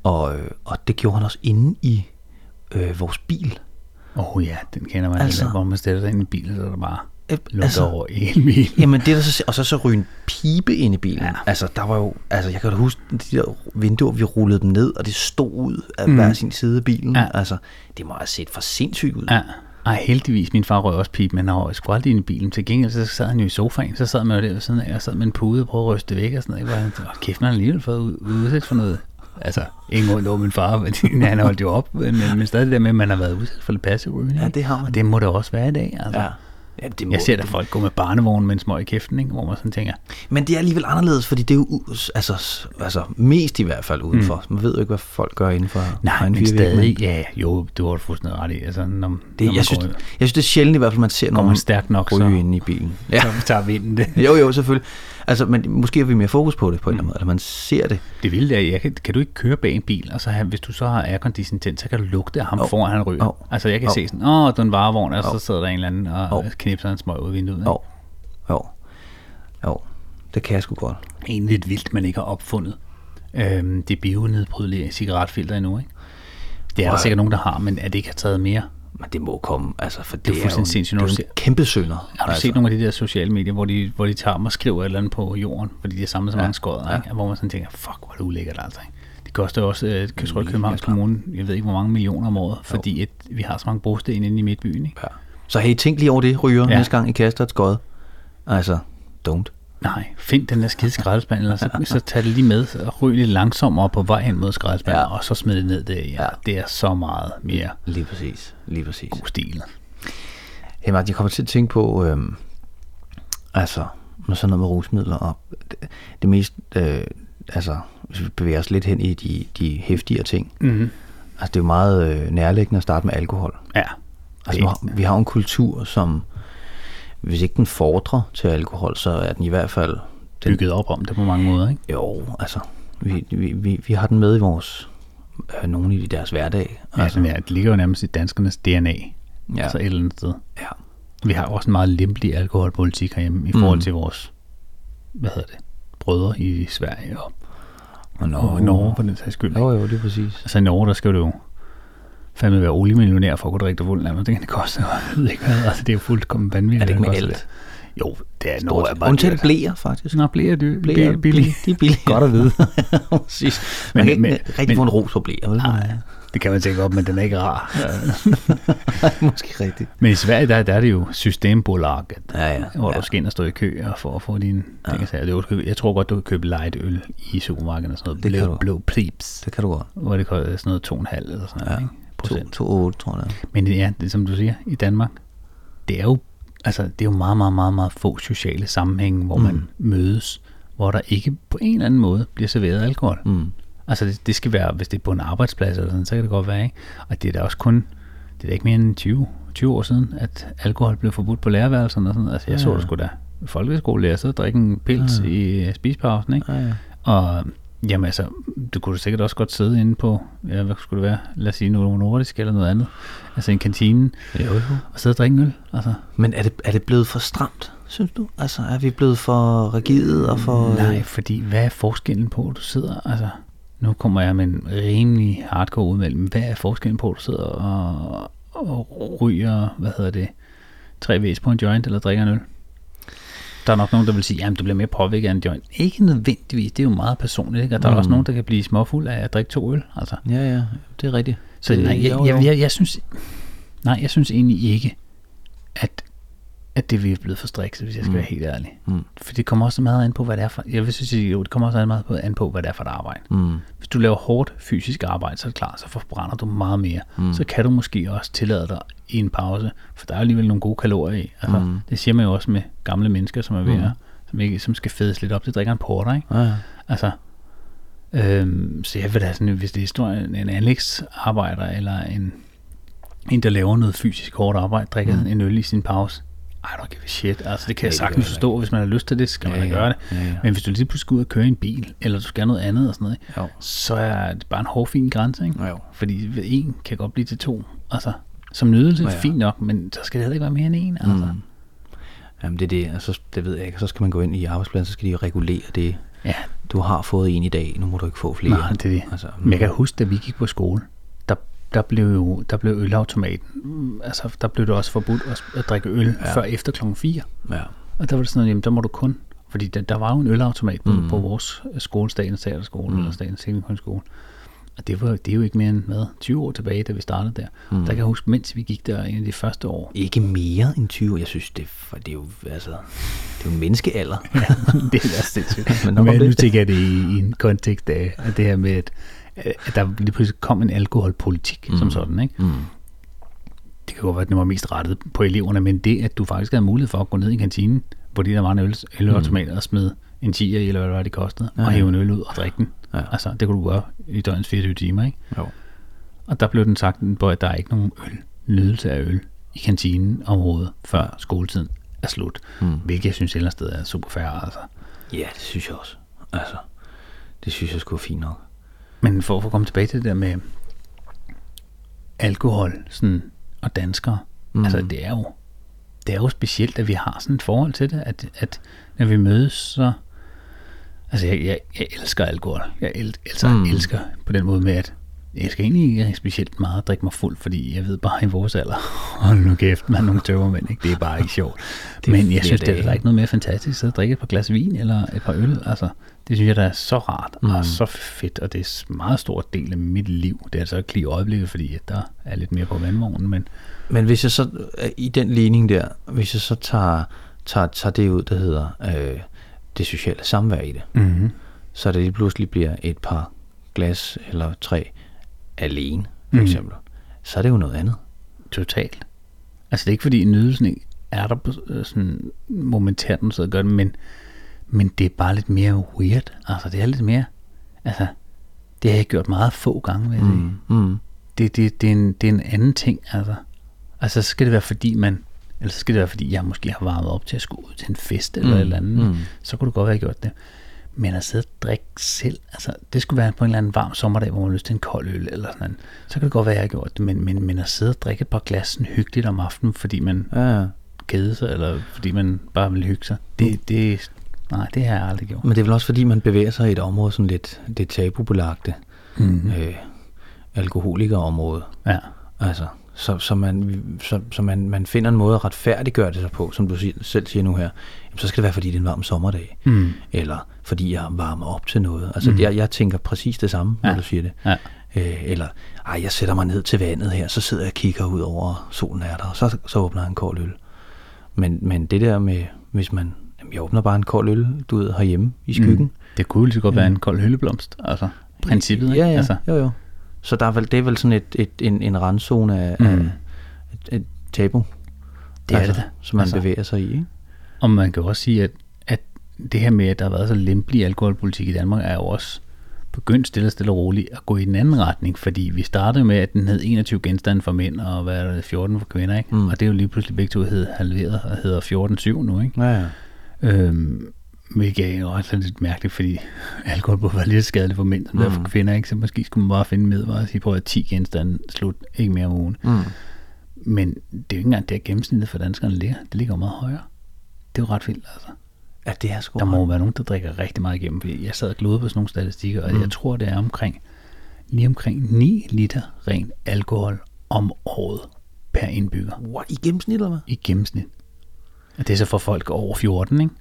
Og, øh, og det gjorde han også inde i øh, vores bil. Åh oh, ja, den kender man Altså- altså, hvor man stiller sig ind i bilen, så er der bare Lugter altså- over hele bilen. Jamen det er der så, og så så ryge en pibe ind i bilen. Ja. Altså der var jo, altså jeg kan da huske de der vinduer, vi rullede dem ned, og det stod ud af mm. hver sin side af bilen. Ja. Altså det må have set for sindssygt ud. Ja. Ej, heldigvis, min far røg også pip, men han røg sgu aldrig ind i bilen. Til gengæld, så sad han jo i sofaen, så sad man jo der ved siden af, og sad med en pude og prøvede at ryste det væk og sådan noget. han, "Åh, kæft, man har alligevel fået ud- udsat for noget. Altså, ingen grund over min far, men *laughs* han holdt jo op, men, men stadig det der med, at man har været udsat for lidt passiv rygning. Ja, det har man. Og det må det også være i dag, altså. Ja. Ja, det må, Jeg ser da folk gå med barnevogn med en smøg i kæften, ikke? hvor man sådan tænker, Men det er alligevel anderledes, fordi det er jo altså, altså mest i hvert fald udenfor. Mm. Man ved jo ikke, hvad folk gør inden for nej, men stadig, ja, jo, du har du fuldstændig ret i. Altså, når, når Det, man jeg, synes, går, jeg synes, det er sjældent i hvert fald, man ser nogen man stærkt nok, så, ryge inde i bilen. Ja. så tager vinden det. Jo, jo, selvfølgelig. Altså, men måske har vi mere fokus på det på en eller anden måde, eller man ser det. Det vilde er, jeg kan, kan du ikke køre bag en bil, og så have, hvis du så har aircondition tændt, så kan du lugte af ham oh. foran, han ryger. Jo. Altså jeg kan Jo. se sådan, åh, du er en varevogn, og Jo. så sidder der en eller anden og Jo. knipser en smøg ud af vinduet. ikke? Jo, jo, jo. Det kan jeg sgu godt. Egentlig lidt vildt, man ikke har opfundet øhm, det bionedbrydelige cigaretfilter endnu, ikke? Det er der sikkert nogen, der har, men er det ikke har taget mere? Men det må komme, altså, for det, Det er jo, sindssygt, det er en kæmpe sønder. Har du altså. set nogle af de der sociale medier, hvor de, hvor de tager og skriver et eller andet på jorden, fordi de har samlet så mange skodder, ja. ikke? hvor man sådan tænker, fuck, hvor er det ulækkert altså. Ikke? Det koster også, øh, jeg tror, Københavns. Kommune, jeg ved ikke, hvor mange millioner om året, fordi et, vi har så mange brosten inde i midtbyen. Ikke? Ja. Så hey, tænk lige over det, ryger, Ja. ja. næste gang I kaster et skod. Altså, don't. Nej, find den der skide skraldespand, eller så, så tag det lige med og ryg lidt langsommere på vej hen mod skraldespanden, ja. Og så smid det ned der. Ja, Ja. Det er så meget mere Lige præcis. Lige præcis. god stil. Hey Martin, jeg kommer til at tænke på, øhm, altså, med sådan noget med rusmidler, og det, det mest, øh, altså, hvis vi bevæger os lidt hen i de, de hæftigere ting, Mm-hmm. altså det er jo meget øh, nærliggende at starte med alkohol. Ja. Altså, vi har, vi har en kultur, som, hvis ikke den fordrer til alkohol, så er den i hvert fald, den, Bygget op om det på mange måder, ikke? jo, altså, vi, vi, vi, vi har den med i vores, øh, nogen i deres hverdag. Ja, altså, ja, det ligger jo nærmest i danskernes DNA, ja. Altså et eller andet sted. ja. Vi har også en meget lempelig alkoholpolitik herhjemme i forhold Mm. til vores, hvad hedder det, brødre i Sverige og, Og og Norge på den sags skyld. Jo, jo, det er præcis. Altså i Norge, der skal du jo fandme være oliemillionær for at kunne drikke nærmest. Det kan det koste. Jeg ved ikke hvad. Altså, det er jo fuldkommen vanvittigt. Er det ikke med alt? Jo, det er Norge er bare Undtagen dyrt. blæer, faktisk. Nå, Blæer, bliver billigt. De er billige. Godt at vide. *laughs* Præcis. Men- Man kan ikke men- rigtig men- få en ros for blæer, vel? Nej, det kan man tænke op, men den er ikke rar. *laughs* Måske rigtigt. Men i Sverige, der, der er det jo Systembolaget, Ja, ja. hvor ja. du skal ind og stå i kø og for at få dine ting. Det er jo- Jeg tror godt, du kan købe light øl i supermarkedet og sådan noget. Det kan blå, du. blå plebs, Det kan du godt. hvor det koster sådan noget 2,5 eller sådan noget, Ja. ikke? Procent. 2,8 tror jeg. Men ja, det, som du siger, i Danmark, det er jo, altså, det er jo meget, meget, meget, meget få sociale sammenhænge, hvor mm. man mødes, hvor der ikke på en eller anden måde bliver serveret alkohol. Mm. Altså det, det skal være, hvis det er på en arbejdsplads eller sådan, så kan det godt være, ikke? Og det er da også kun, det er da ikke mere end 20, 20 år siden, at alkohol blev forbudt på lærerværelserne og sådan. Altså jeg så Ja. det sgu da folkeskolelærer og drikke en pils Ja. i spisepausen, ikke? Ja, ja. Og jamen altså, du kunne sikkert også godt sidde inde på, ja, hvad skulle det være, lad os sige noget nordisk eller noget andet, altså en kantine, Jo, jo. og sidde og drikke en øl, altså. Men er det, er det blevet for stramt, synes du? Altså, er vi blevet for rigide og for... Nej, fordi hvad er forskellen på, at du sidder, altså, nu kommer jeg med en rimelig hardcore udmelding, hvad er forskellen på, at du sidder og, og ryger, hvad hedder det, tre væs på en joint, eller drikker en øl? Der er nok nogen, der vil sige, at du bliver mere påvirket af en joint. Ikke nødvendigvis, det er jo meget personligt, ikke? Og der er Mm. også nogen, der kan blive småfuld af at drikke to øl, altså. Ja, ja, det er rigtigt. Så det, nej, jeg, jeg, jeg, jeg, synes, nej, jeg synes egentlig ikke, at, at det er blevet for strikset, hvis jeg skal Mm. være helt ærlig. Mm. For det kommer også meget an på, hvad det er for, jeg vil sige, jo, det kommer også meget an på, hvad det er for et arbejde. Mm. Hvis du laver hårdt fysisk arbejde, så er det klart, så forbrænder du meget mere. Mm. Så kan du måske også tillade dig i en pause, for der er alligevel nogle gode kalorier i. Altså, Mm. Det siger man jo også med gamle mennesker, som er ved Mm. at, som, ikke, som skal fedes lidt op, det drikker en porter, ikke? Ja. Altså, øhm, så jeg vil da sådan, hvis det er stor, en, en anlægsarbejder, eller en, en, der laver noget fysisk hårdt arbejde, drikker mm. en øl i sin pause, I don't give a shit. Altså, det kan Nej, jeg sagtens forstå, hvis man har lyst til det, skal man Ja, da ja. gøre det. Ja, ja. Men hvis du lige pludselig skal ud og køre en bil, eller du skal noget andet og sådan noget? Jo. så er det bare en hård, fin grænse. Ikke? Jo. Fordi en kan godt blive til to. Altså, som nydelse er Ja, ja. fint nok, men så skal det heller ikke være mere end en. Altså. Mm. Jamen det er det, altså, det ved jeg ikke. Så skal man gå ind i arbejdspladsen, så skal de regulere det. Ja, Du har fået en i dag, nu må du ikke få flere. Nej, det er det. Altså, Men jeg kan huske, da vi gik på skole, der, blev jo der blev ølautomaten, altså der blev det også forbudt at, at drikke øl ja. Ja. før efter klokken 4. Ja. Og der var det sådan noget, jamen der må du kun, fordi der, der var jo en ølautomat på, mm. På vores skole, Statens Teaterskole, mm. eller Statens Scenekunstskole. Og det, var, det er jo ikke mere end, hvad, 20 år tilbage, da vi startede der. Mm. Der kan jeg huske, mens vi gik der en af de første år, Ikke mere end 20. Jeg synes, det, for det er jo, altså, det er jo en menneskealder. *laughs* det er sindssygt. *laughs* Men Men, nu det. tænker jeg det i, i en kontekst af, af det her med, at, at der lige pludselig kom en alkoholpolitik mm. som sådan. Ikke? Mm. Det kan godt være, at den var mest rettet på eleverne, men det, at du faktisk havde mulighed for at gå ned i kantinen, hvor de der var en øl, ølautomat, og smide en 10'er i, eller hvad det var, det kostede, ja, Ja, og hæve en øl ud og drikke den. Ja. Altså, det kunne du gøre i døgnets 24 timer, ikke? Jo. Og der blev den sagt, at der er ikke nogen øl, nydelse af øl i kantinen overhovedet, før skoletiden er slut. Mm. Hvilket jeg synes ellers sted er super fair, altså. Ja, det synes jeg også. Altså, det synes jeg skulle fint nok. Men for, at komme tilbage til det der med alkohol sådan, og danskere, mm. Altså det er jo det er jo specielt, at vi har sådan et forhold til det, at, at når vi mødes, så Altså, jeg, jeg, jeg elsker alkohol. Jeg el, altså, Mm. elsker på den måde med, at jeg skal egentlig ikke specielt meget drikke mig fuld, fordi jeg ved bare i vores alder, *laughs* hold nu kæft, man nogle tøvermænd, ikke? det er bare ikke sjovt. Men jeg synes, det er der er ikke noget mere fantastisk at drikke et par glas vin eller et par øl. Altså, det synes jeg, der er så rart mm. Og så fedt, og det er en meget stor del af mit liv. Det er altså ikke lige øjeblikket, fordi der er lidt mere på vandvognen, men Men hvis jeg så, øh, i den ligning der, hvis jeg så tager, tager, tager det ud, der hedder øh, det sociale samvær i det, mm-hmm. så det lige pludselig bliver et par glas eller tre alene, for Mm. eksempel, så er det jo noget andet. Totalt. Altså det er ikke fordi nydelsen er der på øh, sådan sidder og gør det, men, men det er bare lidt mere weird. Altså det er lidt mere, altså det har jeg gjort meget få gange, vil jeg sige. Mm. Mm. Det, det, det, er en, det er en anden ting, altså. Altså så skal det være fordi man, eller så skal det være fordi jeg måske har varmet op til at skulle ud til en fest eller Mm, et eller andet. mm. Så kunne det godt jeg gjort det. Men at sidde og drikke selv, altså det skulle være på en eller anden varm sommerdag, hvor man har lyst til en kold øl eller sådan noget. Så kan det godt være, at jeg har gjort det. Men, men, men at sidde og drikke et par glas sådan hyggeligt om aftenen, fordi man Ja, kede sig, eller fordi man bare vil hygge sig, det, det, nej, det har jeg aldrig gjort. Men det er vel også fordi, man bevæger sig i et område sådan lidt, det tabubelagte Mm. øh, alkoholikerområde. Ja. Altså, så, så, man, så, så man, man finder en måde at retfærdiggøre det sig på, som du selv siger nu her. Jamen, så skal det være, fordi det er en varm sommerdag. Mm. Eller fordi jeg varmer op til noget. Altså, mm. jeg, jeg tænker præcis det samme, når Ja. du siger det. Ja. Øh, eller, ej, jeg sætter mig ned til vandet her, så sidder jeg og kigger ud over solen er der, og så, så åbner jeg en kold øl. Men, men det der med, hvis man, jamen, jeg åbner bare en kold øl, du ved, herhjemme i skyggen. Mm. Det kunne lige så godt være en kold hyldeblomst, altså princippet, ikke? Ja, ja, Altså, jo, jo. Så der er vel, det er vel sådan et, et, en, en randzone af, Mm. mm. af et, et tabu, Det er altså, det da. som man Altså. bevæger sig i. Ikke? Og man kan jo også sige, at, at det her med, at der har været så lempelig alkoholpolitik i Danmark, er jo også begyndt stille og stille og roligt at gå i den anden retning, fordi vi startede med, at den hed 21 genstande for mænd, og hvad er det, 14 for kvinder, ikke? Mm. Og det er jo lige pludselig begge to hed halveret og hedder 14-7 nu, ikke? Ja, ja. Øhm, hvilket er også lidt mærkeligt, fordi *laughs* alkohol burde være så skadeligt for mænd, som mm. er for Mm. kvinder, ikke? Så måske skulle man bare finde med og sige på, at 10 genstande slut, ikke mere om ugen. Mm. Men det er jo ikke engang der gennemsnittet for danskerne ligger. Det ligger meget højere. Det er jo ret vildt, altså. Ja, det er sgu Der må jo være nogen, der drikker rigtig meget igennem, fordi jeg sad og glodede på sådan nogle statistikker, og Mm. jeg tror, det er omkring lige omkring 9 liter ren alkohol om året per indbygger What, I gennemsnit, eller hvad? i gennemsnit. Det er så for folk over 14, ikke?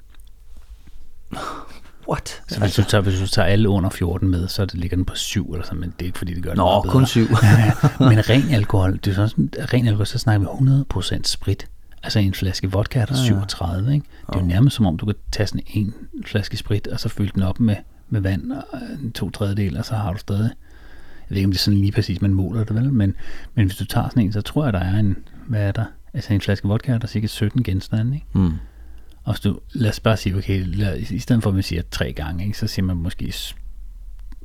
What? Så hvis, du tager, hvis du tager alle under 14 med, så det ligger den på 7 eller sådan, men det er ikke fordi, det gør det Nå, meget bedre. kun syv. *laughs* men ren alkohol, det er sådan, ren alkohol, så snakker vi 100% sprit. Altså en flaske vodka er der Ja, ja. 37, ikke? Det er jo nærmest som om, du kan tage sådan en flaske sprit, og så fylde den op med, med vand og en to tredjedel, og så har du stadig... Jeg ved ikke, om det er sådan lige præcis, man måler det, vel? Men, men hvis du tager sådan en, så tror jeg, der er en... Hvad er der? Altså en flaske vodka er der cirka 17 genstande, ikke? Mm. Og hvis du, lad os bare sige, okay, lad, i stedet for at man siger tre gange, ikke, så siger man måske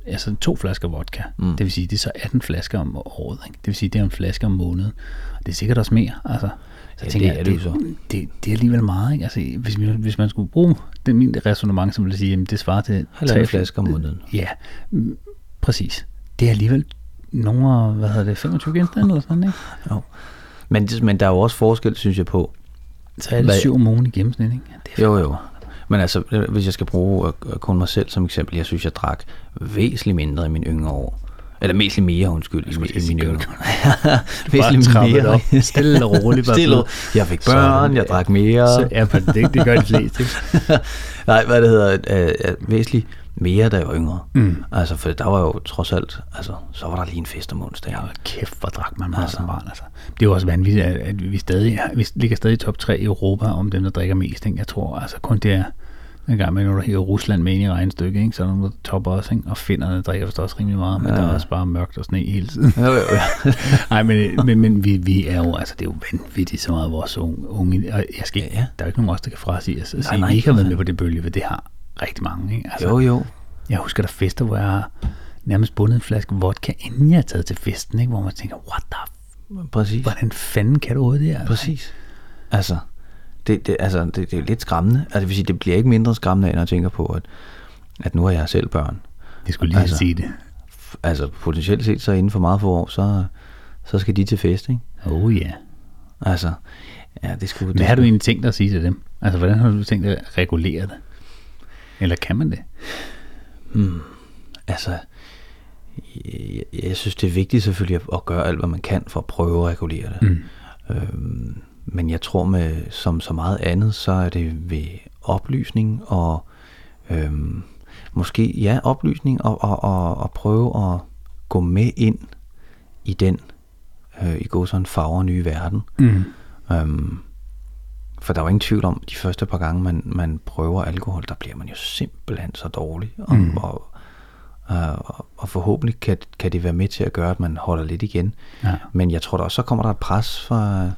altså to flasker vodka. Mm. Det vil sige, det er så 18 flasker om året. Ikke? Det vil sige, det er en flaske om måneden. Og det er sikkert også mere. Altså, så Ja, tænker det jeg, er det det, jo så. Det, det, er alligevel meget. Ikke? Altså, hvis, vi- hvis man skulle bruge det min resonemang, så ville jeg sige, jamen, det svarer til... Tre- flasker om måneden. Ja, præcis. Det er alligevel nogle, af, hvad hedder det, 25 genstande eller sådan, ikke? Jo. Men, men der er jo også forskel, synes jeg, på, Så er det syv om ugen i gennemsnit, ikke? Det er Jo, jo. Men altså, hvis jeg skal bruge øh, øh, kun mig selv som eksempel, jeg synes, jeg drak væsentligt mindre i mine yngre år. Eller væsentligt mere, undskyld, i, mine sige, yngre *laughs* Bare Væsentligt mere. op. *laughs* Stille og roligt. bare Stille. Jeg fik børn, jeg ja. drak mere. Så, ja, men det, det gør de fleste, ikke? *laughs* Nej, hvad det hedder, øh, øh, væsentligt mere, da jeg var yngre. Mm. Altså, for der var jo trods alt, altså, så var der lige en fest om onsdagen. Ja, kæft, hvor drak man meget Altså. som barn, altså. Det er jo også vanvittigt, at, at vi stadig vi ligger stadig i top 3 i Europa om dem, der drikker mest. Ikke? Jeg tror altså kun det er en gang med, når du hiver Rusland med ind i regnstykket, ikke? så er der nogen, der topper også, ikke? og finnerne drikker vist også rimelig meget, men Ja. der er også bare mørkt og sne hele tiden. Jo, jo, jo. *laughs* Nej, men, men, men vi, vi er jo, altså det er jo vanvittigt så meget vores unge, unge og jeg skal Ja, ja. der er jo ikke nogen af os, der kan frasige os, at sige, nej, vi ikke har været nej. med på det bølge, for det har rigtig mange, ikke? Altså, jo, jo. Jeg husker der er fester, hvor jeg har nærmest bundet en flaske vodka, inden jeg er taget til festen, ikke? hvor man tænker, what the Præcis. hvordan fanden kan du det her? Præcis. Altså, det, det, altså det, det er lidt skræmmende. Altså, det vil sige, det bliver ikke mindre skræmmende, når jeg tænker på, at, at nu har jeg selv børn. Jeg skulle lige altså, Altså. sige det. Altså, potentielt set, så inden for meget få år, så, så skal de til fest, ikke? Oh ja. Yeah. Altså, ja, det skulle... Hvad har du egentlig tænkt dig at sige til dem? Altså, hvordan har du tænkt dig at regulere det? Eller kan man det? Altså, jeg, jeg synes, det er vigtigt selvfølgelig at, at gøre alt, hvad man kan for at prøve at regulere det. Mm. Øhm, men jeg tror, med som så meget andet, så er det ved oplysning og øhm, måske, ja, oplysning og, og, og, og prøve at gå med ind i den, øh, i går sådan farver nye verden. Mm. Øhm, for der er jo ingen tvivl om, de første par gange, man, man prøver alkohol, der bliver man jo simpelthen så dårlig. Og, mm. og, øh, og forhåbentlig kan, kan det være med til at gøre, at man holder lidt igen. Ja. Men jeg tror da også, så kommer der et pres fra,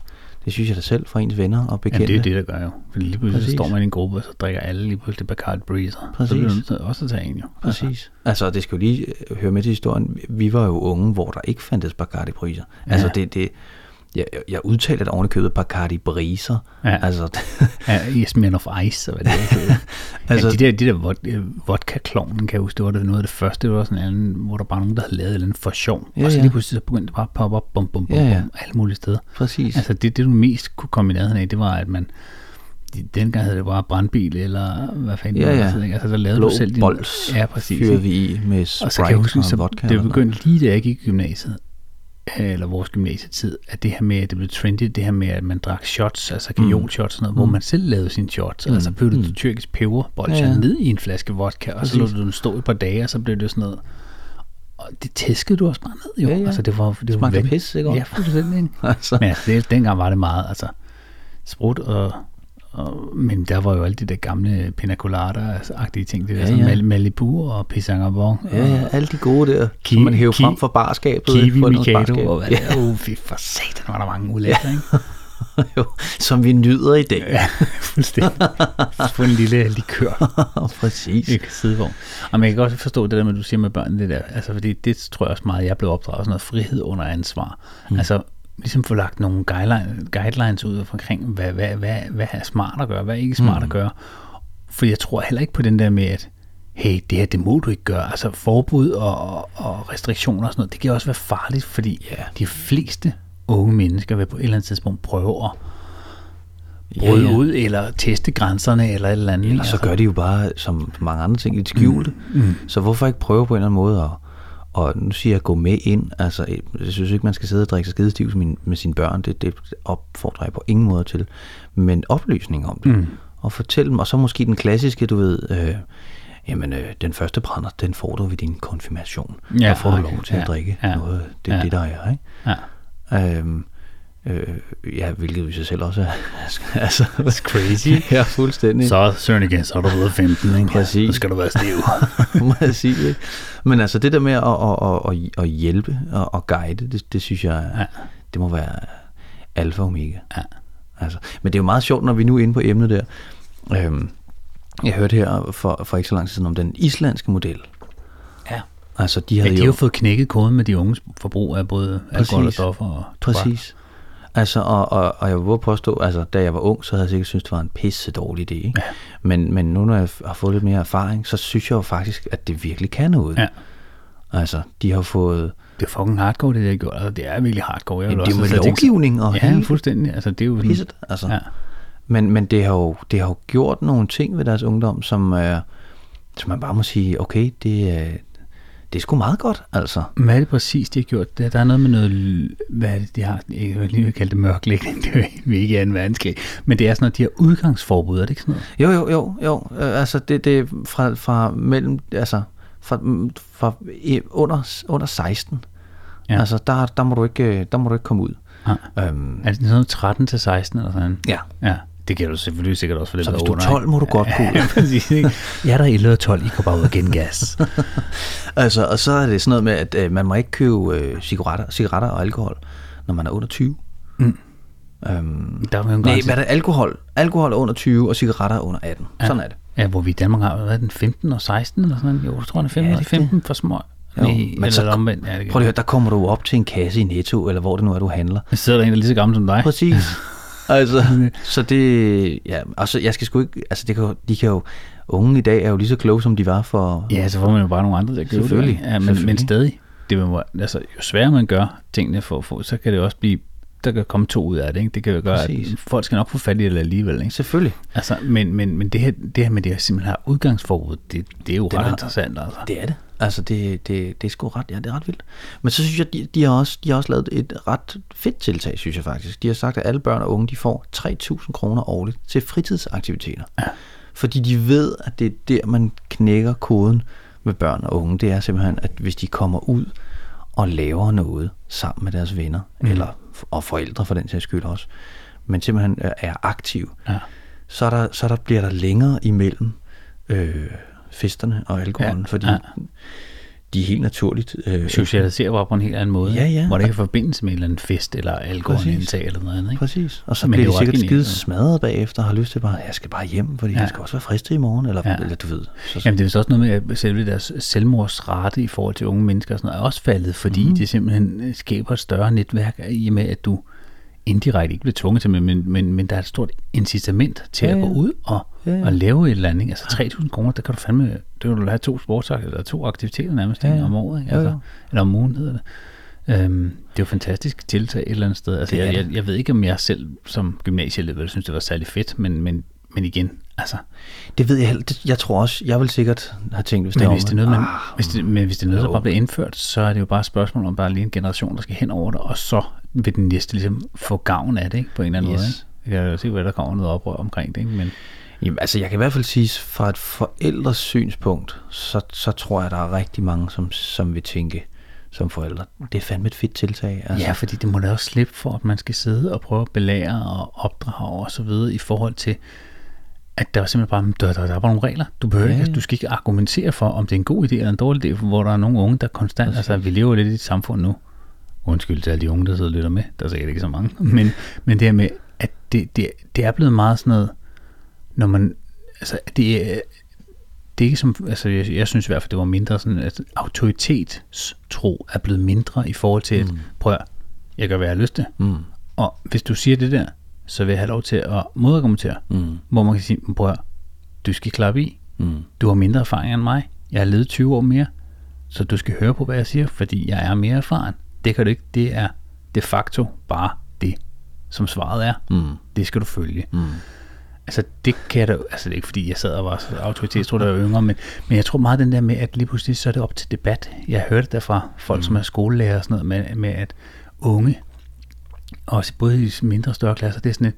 det synes jeg da selv, fra ens venner og Ja, bekendte. det er det, der gør jo. Fordi lige pludselig Præcis. står man i en gruppe, og så drikker alle lige pludselig Bacardi Breezer. Så Præcis. bliver du nødt til også at tage en jo. Præcis. Altså, det skal jo lige øh, høre med til historien. Vi var jo unge, hvor der ikke fandtes Bacardi Briser. Altså, det, det, jeg, jeg udtalte det oven i købet Bacardi Briser. Ja. Altså, *laughs* Ja, Yasmin of Ice, og hvad det er. *laughs* altså, ja, de der, de der vod- øh, vodka-klovnen, kan jeg huske, det var det noget af det første, det var sådan en anden, hvor der bare nogen, der havde lavet andet for sjov. Ja, og så ja. lige pludselig så begyndte det bare at poppe op, bum, bum, bum, Ja, ja. bum, alle mulige steder. præcis. Altså det, det du mest kunne komme i nærheden af, det var, at man, de- dengang hed det bare brandbil, eller hvad fanden Ja, det var, ja. altså, altså der lavede Blå du selv din... bols Ja, præcis. fyrer ikke? vi i med Og så kan Sprite jeg huske, og vodka. det begyndte lige da jeg gik i gymnasiet, eller vores gymnasietid, at det her med, at det blev trendy, det her med, at man drak shots, altså kajol-shots og sådan noget, hvor man selv lavede sine shots, mm. altså puttede mm. tyrkisk peber, bolcher Ja, ja, ned i en flaske vodka, og så lå du den stå i et par dage, og så blev det sådan noget, og det tæskede du også bare ned, jo. Ja, ja. Altså, det var, det var Smagte pis, ikke? Ja, fuldstændig. *laughs* Altså. Men altså, det, dengang var det meget, altså, sprut og, og men der var jo alle de der gamle pina colada-agtige ting, det der Ja, ja, ja. ja. Malibu og Pisangabon. Ja, ja, alle de gode der, Ki- som man hæver ki- frem fra barskabet. Kiwi for Mikado barskab. og hvad det er. Uh, fy for satan, var der mange ulækre, ikke? *laughs* jo, som vi nyder i dag. Ja, *laughs* fuldstændig. Få en lille likør *laughs* præcis. i sidevogn. Og man kan godt forstå det der med, du siger med børn, det der, altså fordi det tror jeg også meget, jeg blev opdraget, sådan noget frihed under ansvar. Mm. Altså ligesom få lagt nogle guidelines, guidelines ud omkring, hvad, hvad, hvad, hvad er smart at gøre, hvad er ikke smart mm. at gøre. For jeg tror heller ikke på den der med, at hey, det her, det må du ikke gøre. Altså forbud og, og- restriktioner og sådan noget, det kan også være farligt, fordi Ja. de fleste unge mennesker vil på et eller andet tidspunkt prøve at bryde Ja, ja. ud, eller teste grænserne, eller et eller andet. Og så gør de jo bare, som mange andre ting, lidt skjulte. Mm. Så hvorfor ikke prøve på en eller anden måde at, og nu siger jeg, gå med ind. Altså, jeg synes ikke, man skal sidde og drikke sig skidestiv med, med sine børn. Det, det opfordrer jeg på ingen måde til. Men oplysning om det. Mm. Og fortælle dem. Og så måske den klassiske, du ved... Øh, jamen, øh, den første brænder, den får du ved din konfirmation. Ja, Der får du okay. lov til at Ja, drikke ja, noget. Det er ja. det, der er, ikke? Ja. Øhm, øh, ja, hvilket i sig selv også er... *laughs* altså, It's crazy. *laughs* ja, fuldstændig. Så Søren igen, så er du blevet 15, ikke? Præcis. Så skal du være stiv. må jeg sige det. Men altså det der med at, at, at, at, hjælpe og at guide, det, det synes jeg, Ja. ja. det må være alfa og omega. Ja. Altså, men det er jo meget sjovt, når vi nu er inde på emnet der. Øhm, jeg hørte her for, for ikke så lang tid siden om den islandske model. ja. Altså, de Ja, havde de har jo... jo fået knækket koden med de unges forbrug af både alkohol og Præcis. stoffer og. Præcis. Altså, og, og, og jeg vil påstå, altså, da jeg var ung, så havde jeg sikkert syntes, det var en pisse dårlig idé. Ikke? Ja. Men, men nu, når jeg har fået lidt mere erfaring, så synes jeg jo faktisk, at det virkelig kan noget. Ja. Altså, de har fået... Det er fucking hardcore, det der gjort. Altså, det er virkelig hardcore. Jeg Jamen, det er jo med lovgivning og Ja, hele fuldstændig. Altså, det er jo sådan, pisset. Altså. Ja. Men, men det, har jo, det har jo gjort nogle ting ved deres ungdom, som, øh, som man bare må sige, okay, det, er det er sgu meget godt, altså. Hvad er det præcis, de har gjort? Der, der er noget med noget, hvad er det, de har, jeg vil lige kalde det mørklægning, *laughs* det er ikke 2. verdenskrig, men det er sådan noget, de har udgangsforbud, er det ikke sådan noget? Jo, jo, jo, jo. Øh, altså, det, det er fra, fra mellem, altså, fra, mm, fra under, under 16. Ja. Ja. Altså, der, der, må du ikke, øh, der må du ikke komme ud. Nej. Øhm, Er det sådan noget 13 til 16 eller sådan? ja. Ja, det du selvfølgelig sikkert også for det Så der hvis du er under, 12, må du godt ud. *laughs* Ja, præcis. Ikke? Jeg er der 11 og 12, I går bare ud og gengas. *laughs* Altså, og så er det sådan noget med, at øh, man må ikke købe øh, cigaretter, cigaretter og alkohol, når man er under 20. Mm. Øhm, Der er jo en nej, hvad er det? Alkohol. Alkohol er under 20, og cigaretter er under 18. Ja. Sådan er det. Ja, hvor vi i Danmark har, er den, 15 og 16 eller sådan noget? Jo, jeg tror, den er 15, Ja, det er 15 for små. Jo, Nej, men eller så- omvendt. Ja, Prøv lige at høre, der kommer du op til en kasse i Netto, eller hvor det nu er, du handler. Der sidder der en, der er lige så gammel som dig. Præcis. *laughs* altså, *laughs* så det, ja, altså, jeg skal sgu ikke, altså, det kan, de kan jo, unge i dag er jo lige så kloge, som de var for, Ja, så får man jo bare nogle andre købe det. Selvfølgelig, ikke? Ja, men, men selvfølgelig. stadig, det må, altså, jo sværere man gør tingene for at få, så kan det også blive der kan komme to ud af det. Ikke? Det kan jo gøre, Præcis. at folk skal nok få fat i det alligevel. Ikke? Selvfølgelig. Altså, men, men, men det, her, det her med det her simpelthen her udgangsforbud, det, det er jo Det ret ret- interessant. Altså. Det er det. Altså, det, det, det er sgu ret, ja, det er ret vildt. Men så synes jeg, de, de, har også, de har også lavet et ret fedt tiltag, synes jeg faktisk. De har sagt, at alle børn og unge, de får 3.000 kroner årligt til fritidsaktiviteter. Ja. Fordi de ved, at det er der, man knækker koden med børn og unge. Det er simpelthen, at hvis de kommer ud og laver noget sammen med deres venner, mm. eller, og forældre for den sags skyld også, men simpelthen er- aktive, Ja. så, er der, så der bliver der længere imellem øh, festerne og alkoholen, Ja, ja, fordi ja. ja. de er helt naturligt... Øh, Socialiserer bare på en helt anden måde, Ja, ja. hvor det ikke er forbindelse med en eller anden fest, eller alkoholindtag eller noget andet. Ikke? Præcis. Og så Men bliver det er de jo sikkert skide smadret bagefter og har lyst til bare, jeg skal bare hjem, fordi Ja. ja. jeg skal også være frisk til i morgen, eller, Ja. ja. eller du ved. Så, Jamen det er vist også noget med, at selve deres selvmordsrate i forhold til unge mennesker og sådan noget, er også faldet, fordi mm. det simpelthen øh, skaber et større netværk i og med, at du indirekte ikke bliver tvunget til, men, men, men, men der er et stort incitament til Ja, at gå ja. ud og, Ja, ja. og lave et eller andet. ikke? Altså 3.000 kroner, der kan du fandme, det kan du have to sportsaktiviteter, eller to aktiviteter nærmest Ja, ja, ja. ja. om året, ikke? Altså, jo. eller om ugen hedder det. Øhm, det er jo fantastisk tiltag et eller andet sted. Altså, jeg, jeg, jeg ved ikke, om jeg selv som gymnasieelev synes, det var særlig fedt, men, men, men igen, altså, det ved jeg heller. Det, jeg tror også, jeg vil sikkert have tænkt, hvis det Men var hvis det er noget, man, ah, hvis det, men hvis det er noget, der bare bliver indført, så er det jo bare et spørgsmål om, er lige en generation, der skal hen over det, og så vil den næste ligesom få gavn af det, ikke? på en eller anden Yes. måde. Ikke? Jeg kan jo se, hvad der kommer noget oprør omkring det, ikke? men Jamen, altså, jeg kan i hvert fald sige, fra et forældres synspunkt, så, så tror jeg, der er rigtig mange, som, som vil tænke som forældre. Det er fandme et fedt tiltag. altså. ja, fordi det må da også slippe for, at man skal sidde og prøve at belære og opdrage og så videre i forhold til, at der er simpelthen bare, der, der, der er bare nogle regler. Du, behøver Ja, ikke, ja. du skal ikke argumentere for, om det er en god idé eller en dårlig idé, hvor der er nogle unge, der konstant, altså vi lever lidt i et samfund nu, undskyld til alle de unge, der sidder og lytter med, der er sikkert ikke så mange, men, men det her med, at det, det, det er blevet meget sådan noget, når man, altså det er, det er ikke som, altså jeg, jeg synes i hvert fald, det var mindre sådan, at autoritetstro er blevet mindre i forhold til, at prøv at, jeg gør, hvad jeg har lyst til, Mm. og hvis du siger det der, så vil jeg have lov til at modargumentere, Mm. hvor man kan sige, prøv at, du skal klappe i, Mm. du har mindre erfaring end mig, jeg har levet 20 år mere, så du skal høre på, hvad jeg siger, fordi jeg er mere erfaren. Det kan du ikke, det er de facto bare det, som svaret er. Mm. Det skal du følge. Mm. Altså det kan jeg da, altså det er ikke fordi, jeg sad og var autoritetstro, der var yngre, men, men jeg tror meget den der med, at lige pludselig så er det op til debat. Jeg hørte det fra folk, mm. som er skolelærer og sådan noget, med, med at unge, også både i mindre og større klasser, det er sådan et,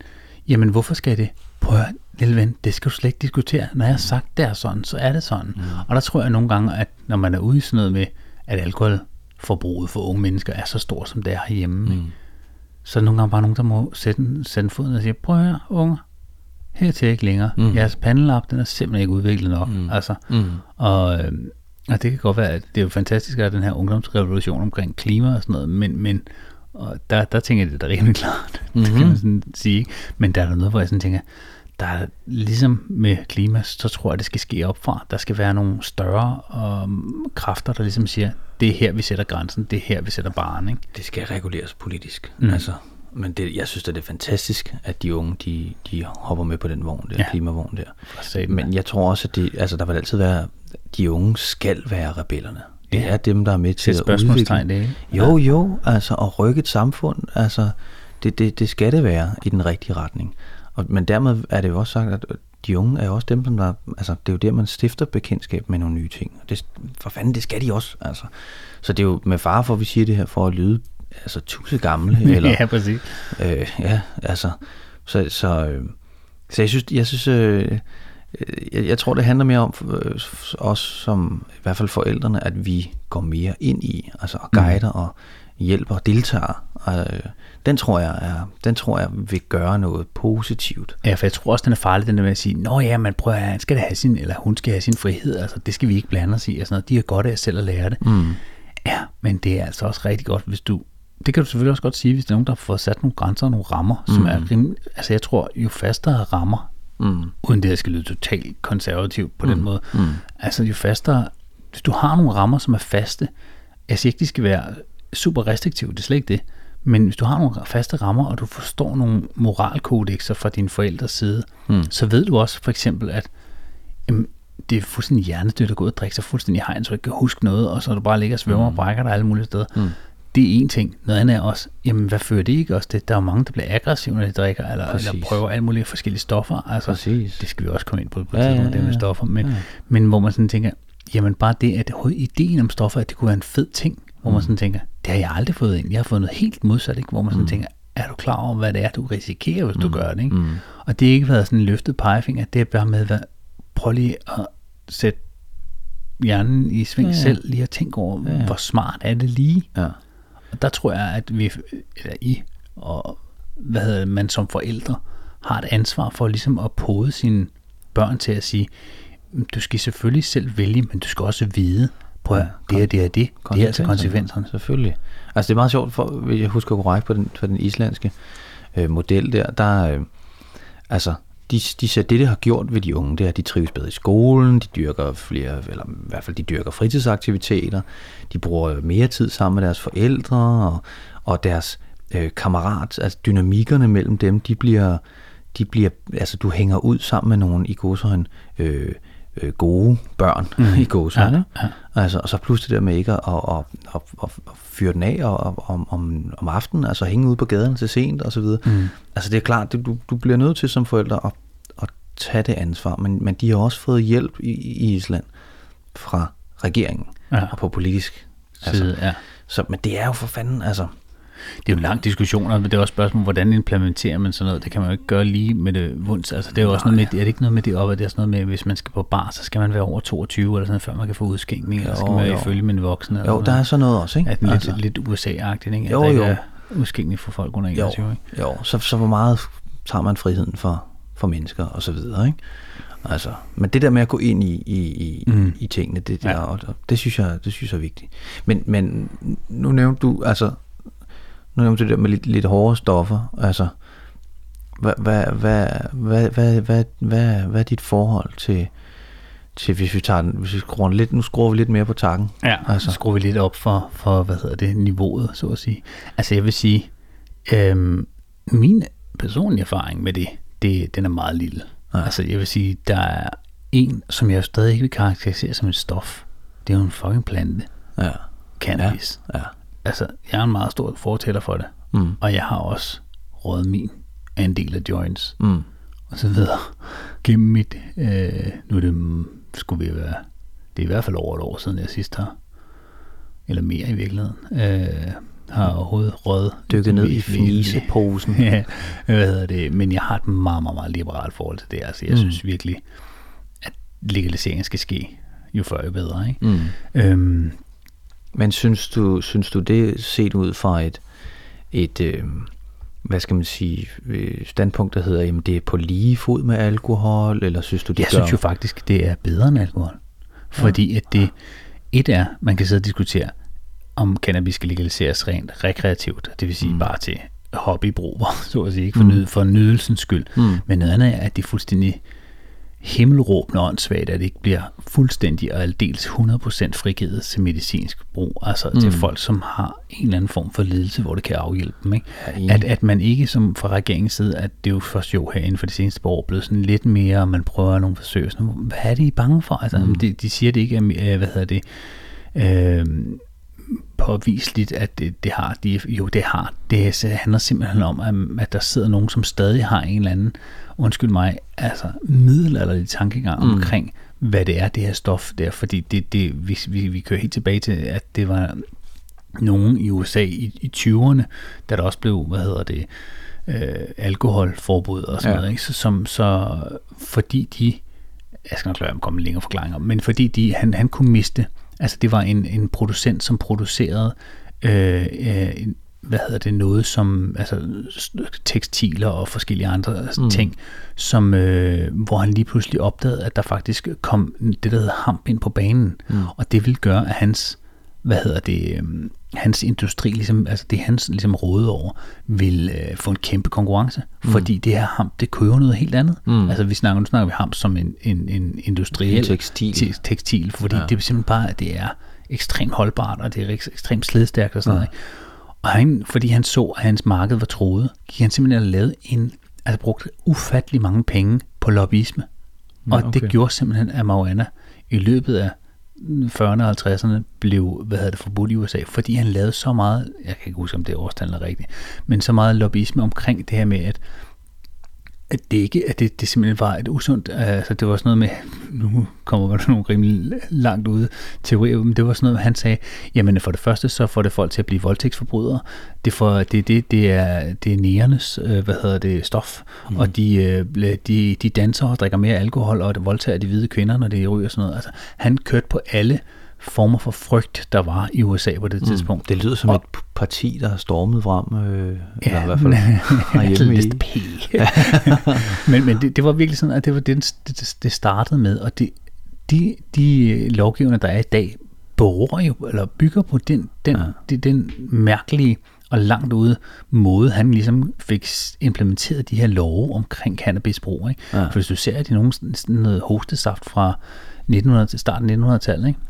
jamen hvorfor skal det? Prøv at lille ven, det skal du slet ikke diskutere. Når jeg har sagt, det er sådan, så er det sådan. Mm. Og der tror jeg nogle gange, at når man er ude i sådan noget med, at alkoholforbruget for unge mennesker er så stort, som det er herhjemme, mm. så er der nogle gange bare nogen, der må sætte, sætte en fod ned og sige, prøv at høre, unger, hertil ikke længere. Mm. Jeres pandelap, den er simpelthen ikke udviklet nok. Mm. Altså, Mm. og, øh, og det kan godt være, at det er jo fantastisk, at den her ungdomsrevolution omkring klima og sådan noget, men, men og der, der tænker jeg, det er da rimelig *laughs* klart, mm-hmm. det kan man sådan sige. Men der er der noget, hvor jeg sådan tænker, der er ligesom med klima, så tror jeg, det skal ske opfra. Der skal være nogle større um, kræfter, der ligesom siger, det er her, vi sætter grænsen, det er her, vi sætter baren. Ikke? Det skal reguleres politisk. Mm. Altså, men det, jeg synes, at det er fantastisk, at de unge, de, de hopper med på den vogn der, Ja. klimavogn der. Men jeg tror også, at det, altså, der vil altid være, de unge skal være rebellerne. Det Ja. er dem, der er med til Sæt at spørgsmålstegn, udvikle. det ikke? Jo, jo, altså at rykke et samfund, altså det, det, det skal det være i den rigtige retning. Og, men dermed er det jo også sagt, at de unge er også dem, som der, altså det er jo der, man stifter bekendtskab med nogle nye ting. Og det, for fanden, det skal de også, altså. Så det er jo med fare for, at vi siger det her, for at lyde altså tusse gamle, *laughs* eller, ja, præcis. Øh, ja, altså, så, så, øh, så jeg synes, jeg synes, øh, jeg, jeg tror, det handler mere om øh, os som, i hvert fald forældrene, at vi går mere ind i, altså og guider og hjælper og deltager. Øh, den tror jeg er, den tror jeg vil gøre noget positivt. Ja, for jeg tror også, den er farlig, den der med at sige, Nå ja, man prøver, han skal da have sin, eller hun skal have sin frihed, altså det skal vi ikke blande os i, og sådan noget. De har godt af selv at lære det. Mm. Ja, men det er altså også rigtig godt, hvis du, det kan du selvfølgelig også godt sige, hvis der er nogen, der har fået sat nogle grænser og nogle rammer, mm. som er rimelig, altså jeg tror, jo fastere rammer, Mm. uden det at skal lyde totalt konservativt på mm. den måde, Mm. altså jo fastere, hvis du har nogle rammer, som er faste, jeg siger ikke, de skal være super restriktive, det er slet ikke det, men hvis du har nogle faste rammer, og du forstår nogle moralkodexer fra dine forældres side, Mm. så ved du også for eksempel, at jamen, det er fuldstændig hjernedødt at gå ud og drikke sig fuldstændig hegn, så du ikke kan huske noget, og så du bare ligger og svømmer mm. og brækker dig alle mulige steder. Mm. Det er en ting. Noget andet er også, jamen hvad fører det ikke også det? Der er jo mange, der bliver aggressive, når de drikker, eller, Præcis. eller prøver alle mulige forskellige stoffer. Altså, Præcis. Det skal vi også komme ind på, på Ja, ja, ja, ja, det med stoffer. Men, Ja. men hvor man sådan tænker, jamen bare det, at ideen om stoffer, at det kunne være en fed ting, hvor man sådan tænker, det har jeg aldrig fået ind. Jeg har fået noget helt modsat, ikke? hvor man sådan mm. tænker, er du klar over, hvad det er, du risikerer, hvis mm. du gør det? Ikke? Mm. Og det har ikke været sådan en løftet pegefinger, det er bare med, hvad, prøv lige at sætte hjernen i sving Ja, ja, selv, lige at tænke over, ja. ja. hvor smart er det lige? Ja. Og der tror jeg, at vi, eller I, og hvad hedder det, man som forældre, har et ansvar for ligesom at pode sine børn til at sige, du skal selvfølgelig selv vælge, men du skal også vide, prøv at, det er det er det. Det er altså konsekvenserne. Selvfølgelig. Altså det er meget sjovt, for, hvis jeg husker korrekt på den, på den islandske øh, model der, der øh, altså de, de siger, det det har gjort ved de unge, det er, at de trives bedre i skolen, de dyrker flere, eller i hvert fald de dyrker fritidsaktiviteter, de bruger mere tid sammen med deres forældre, og, og deres øh, kammerat, altså dynamikkerne mellem dem, de bliver, de bliver, altså du hænger ud sammen med nogle i godsøjen, øh, øh, gode børn mm. *laughs* i godsøjne. Ja, ja. Altså, og så pludselig det der med ikke at, at, at, at, at, fyre den af og, og, om, om, om aftenen, altså hænge ude på gaderne til sent og så videre. Mm. Altså det er klart, det, du, du bliver nødt til som forældre at, at tage det ansvar, men, men de har også fået hjælp i, i Island fra regeringen Ja. og på politisk Side, ja. Så, men det er jo for fanden, altså, Det er jo en lang diskussion, og det er også et spørgsmål, hvordan implementerer man sådan noget. Det kan man jo ikke gøre lige med det vunds. Altså, det er jo også noget med, er det ikke noget med det op, at det er sådan noget med, hvis man skal på bar, så skal man være over 22 eller sådan, før man kan få udskænkning, eller skal Jo, man jo. være ifølge med en voksen. eller jo, der er sådan noget også, ikke? At den lidt, altså, lidt USA-agtigt, ikke? At Jo, jo. er udskænkning for folk under jo, 21, ikke? jo, så, så hvor meget tager man friheden for, for mennesker og så videre, ikke? Altså, men det der med at gå ind i, i, i, mm. i tingene, det, det, Ja. og det, synes jeg, det synes jeg er vigtigt. Men, men nu nævnte du, altså, nu nævnte det der med lidt, lidt hårde stoffer, altså, hvad, hvad, hvad, hvad, hvad, hvad, hvad, hvad er dit forhold til, til hvis vi tager den, hvis vi skruer lidt, nu skruer vi lidt mere på takken. Ja, altså. Så skruer vi lidt op for, for, hvad hedder det, niveauet, så at sige. Altså jeg vil sige, øhm, min personlige erfaring med det, det den er meget lille. Ja. Ja. Altså jeg vil sige, der er en, som jeg stadig ikke vil karakterisere som et stof. Det er jo en fucking plante. Ja, Cannabis. ja, Altså, jeg er en meget stor fortæller for det. Mm. Og jeg har også røget min af en del af joints. mm. Og så videre. Gennem mit, øh, nu er det, mm, skulle vi være, det er i hvert fald over et år siden, jeg sidst har, eller mere i virkeligheden, øh, har overhovedet røget. Dykket ned i fniseposen. *laughs* ja, hvad hedder det, men jeg har et meget, meget, meget liberalt forhold til det. Altså, jeg mm. synes virkelig, at legaliseringen skal ske, jo før jo bedre, ikke? Mm. Øhm, Men synes du, synes du det set ud fra et, et øh, hvad skal man sige, øh, standpunkt, der hedder, jamen det er på lige fod med alkohol, eller synes du, det jeg gør... synes jo faktisk, det er bedre end alkohol. Fordi at det, et er, man kan sidde og diskutere, om cannabis skal legaliseres rent rekreativt, det vil sige mm. bare til hobbybrug, *laughs* så at sige, ikke for, mm. nyd, for nydelsens skyld. Mm. Men noget andet er, at det er fuldstændig himmelråbende åndssvagt, at det ikke bliver fuldstændig og aldeles 100% frigivet til medicinsk brug, altså mm. til folk, som har en eller anden form for lidelse, hvor det kan afhjælpe dem. Ikke? Ja, at, at man ikke som fra regeringens side, at det er jo først jo her inden for de seneste par år blevet sådan lidt mere, og man prøver nogle forsøg. Sådan, hvad er det, I er bange for? Altså, mm. de, de siger det ikke, er, øh, hvad hedder det, øh, påviseligt, at det, det har. De, jo, det har. Det handler simpelthen om, at, at der sidder nogen, som stadig har en eller anden, undskyld mig, altså middelalderlig tankegang mm. omkring, hvad det er, det her stof der. Fordi det, det, vi, vi, vi kører helt tilbage til, at det var nogen i USA i, i 20'erne, da der også blev, hvad hedder det, øh, alkoholforbud og sådan Ja. noget, ikke? Så, som, så fordi de, jeg skal nok lade at komme med længere forklaringer, men fordi de, han, han kunne miste, altså det var en, en producent, som producerede øh, øh, en- hvad hedder det, noget som altså tekstiler og forskellige andre mm. ting, som, øh, hvor han lige pludselig opdagede, at der faktisk kom det, der hedder hamp ind på banen, mm. og det ville gøre, at hans hvad hedder det, øhm, hans industri, ligesom, altså det hans ligesom råde over, vil øh, få en kæmpe konkurrence, mm. fordi det her ham, det kører noget helt andet. Mm. Altså vi snakker, nu snakker vi ham som en, en, en industriel En tekstil. te- tekstil fordi ja. det er simpelthen bare, at det er ekstremt holdbart, og det er ek- ekstremt slidstærkt og sådan noget. ikke? Og han, fordi han så, at hans marked var troet, gik han simpelthen og lavede en, altså brugte ufattelig mange penge på lobbyisme. Og okay. det gjorde simpelthen, at marijuana i løbet af 40'erne og 50'erne blev, hvad hedder det, forbudt i USA, fordi han lavede så meget, jeg kan ikke huske, om det er årstallet rigtigt, men så meget lobbyisme omkring det her med, at at det ikke, at det, det simpelthen var et usundt, altså det var sådan noget med, nu kommer der *laughs* nogle rimelig langt ude teorier, men det var sådan noget, han sagde, jamen for det første, så får det folk til at blive voldtægtsforbrydere, det, for, det, det, det er, det er nægernes, øh, hvad hedder det, stof, mm. og de, øh, de, de danser og drikker mere alkohol, og det voldtager de hvide kvinder, når det ryger og sådan noget, altså han kørte på alle former for frygt, der var i USA på det mm. tidspunkt. Det lyder som og, et parti, der har stormet frem, øh, ja, eller i hvert fald herhjemme *laughs* i. P. *laughs* men men det, det var virkelig sådan, at det var det, det, det startede med, og det, de, de lovgivninger, der er i dag, beror jo, eller bygger på den, den, ja. det, den mærkelige og langt ude måde, han ligesom fik implementeret de her love omkring cannabisbrug. Ikke? Ja. For hvis du ser, at det er nogen, sådan noget hostesaft fra 1900 til starten af 1900-tallet, ikke?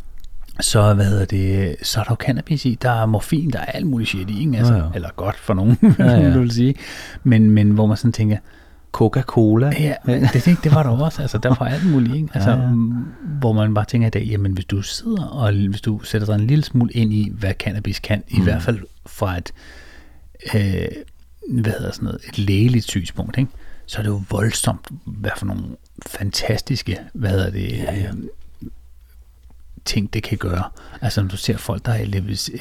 Så, hvad hedder det, så er der jo cannabis i, der er morfin, der er alt muligt shit i, ikke? Altså, ja, ja. eller godt for nogen, *laughs* ja, ja. du vil sige. Men, men hvor man sådan tænker, Coca-Cola. Ja, det, det, det var der også. Altså, der var alt muligt. Ikke? *laughs* Altså, ja, ja. Hvor man bare tænker i dag, jamen hvis du sidder og hvis du sætter dig en lille smule ind i, hvad cannabis kan, mm. i hvert fald fra et, øh, hvad hedder sådan noget, et lægeligt synspunkt, ikke? så er det jo voldsomt, hvad for nogle fantastiske, hvad hedder det, ja, ja. Øh, ting, det kan gøre. Altså når du ser folk, der har epilepsi,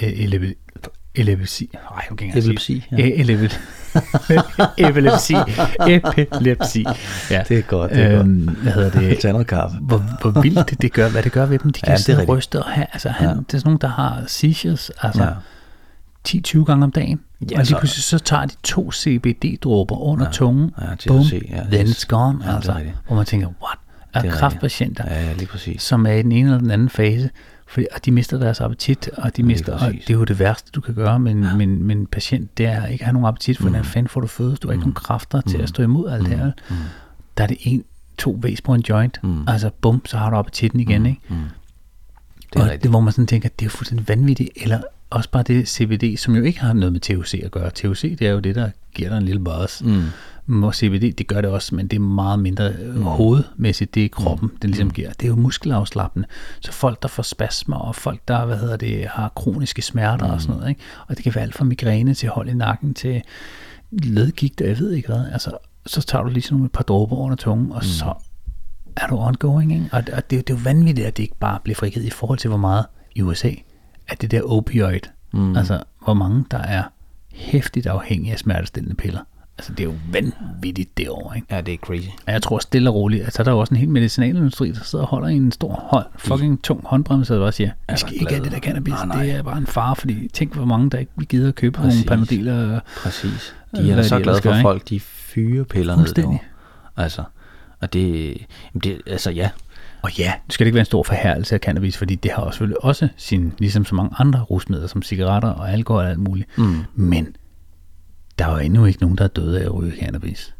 epilepsi, nej, jeg kan ikke epilepsi, ja. *laughs* epilepsi, epilepsi, ja. Det er godt, det er øhm, Hvad hedder det? *laughs* Tag noget kaffe. Hvor, hvor vildt det, det gør, hvad det gør ved dem. De kan ja, sidde og ryste og have, altså han, ja. det er sådan nogen, der har seizures, altså ja. 10-20 gange om dagen. Ja, og lige pludselig så tager de to CBD-dråber under ja, tungen. Ja, Boom, ja, then it's gone. Altså, hvor man tænker, what? Af kraftpatienter, ja, ja, lige præcis. som er i den ene eller den anden fase, for, og de mister deres appetit, og de mister, og det er jo det værste, du kan gøre med en, ja. med, med en patient, det er ikke at have nogen appetit, for mm. hvordan fanden får du fødes, du har mm. ikke nogen kræfter mm. til at mm. stå imod alt mm. det her. Mm. Der er det en, to væs på en joint, mm. altså bum, så har du appetitten igen, mm. ikke? Mm. Det, hvor man sådan tænker, det er fuldstændig vanvittigt, eller også bare det CBD, som jo ikke har noget med THC at gøre. THC, det er jo det, der giver dig en lille buzz. Mm og CBD, det gør det også, men det er meget mindre mm. hovedmæssigt, det er kroppen, mm. den ligesom mm. giver. Det er jo muskelafslappende. Så folk, der får spasmer, og folk, der hvad hedder det, har kroniske smerter mm. og sådan noget, ikke? og det kan være alt fra migræne til hold i nakken til ledgigt, og jeg ved ikke hvad, altså, så tager du lige sådan et par dråber under tungen, og mm. så er du ongoing, ikke? Og, og det, det er jo vanvittigt, at det ikke bare bliver frigivet i forhold til, hvor meget i USA, at det der opioid, mm. altså hvor mange der er hæftigt afhængige af smertestillende piller. Altså, det er jo vanvittigt derovre, ikke? Ja, det er crazy. Og jeg tror stille og roligt, altså der er jo også en hel medicinalindustri, der sidder og holder i en stor hånd, fucking tung håndbremse, og bare siger, vi skal ikke have det der cannabis, nej, nej. det er bare en fare, fordi tænk, hvor mange der ikke vil gide at købe Præcis. nogle panadeler. Præcis. De er så glade for, at folk de fyrer piller ned. Altså, og det, det, altså ja, og ja, det skal ikke være en stor forhærdelse af cannabis, fordi det har også, selvfølgelig også sin, ligesom så mange andre rusmidler, som cigaretter og alkohol og alt muligt. Mm. Men der er jo endnu ikke nogen, der er døde af at ryge cannabis.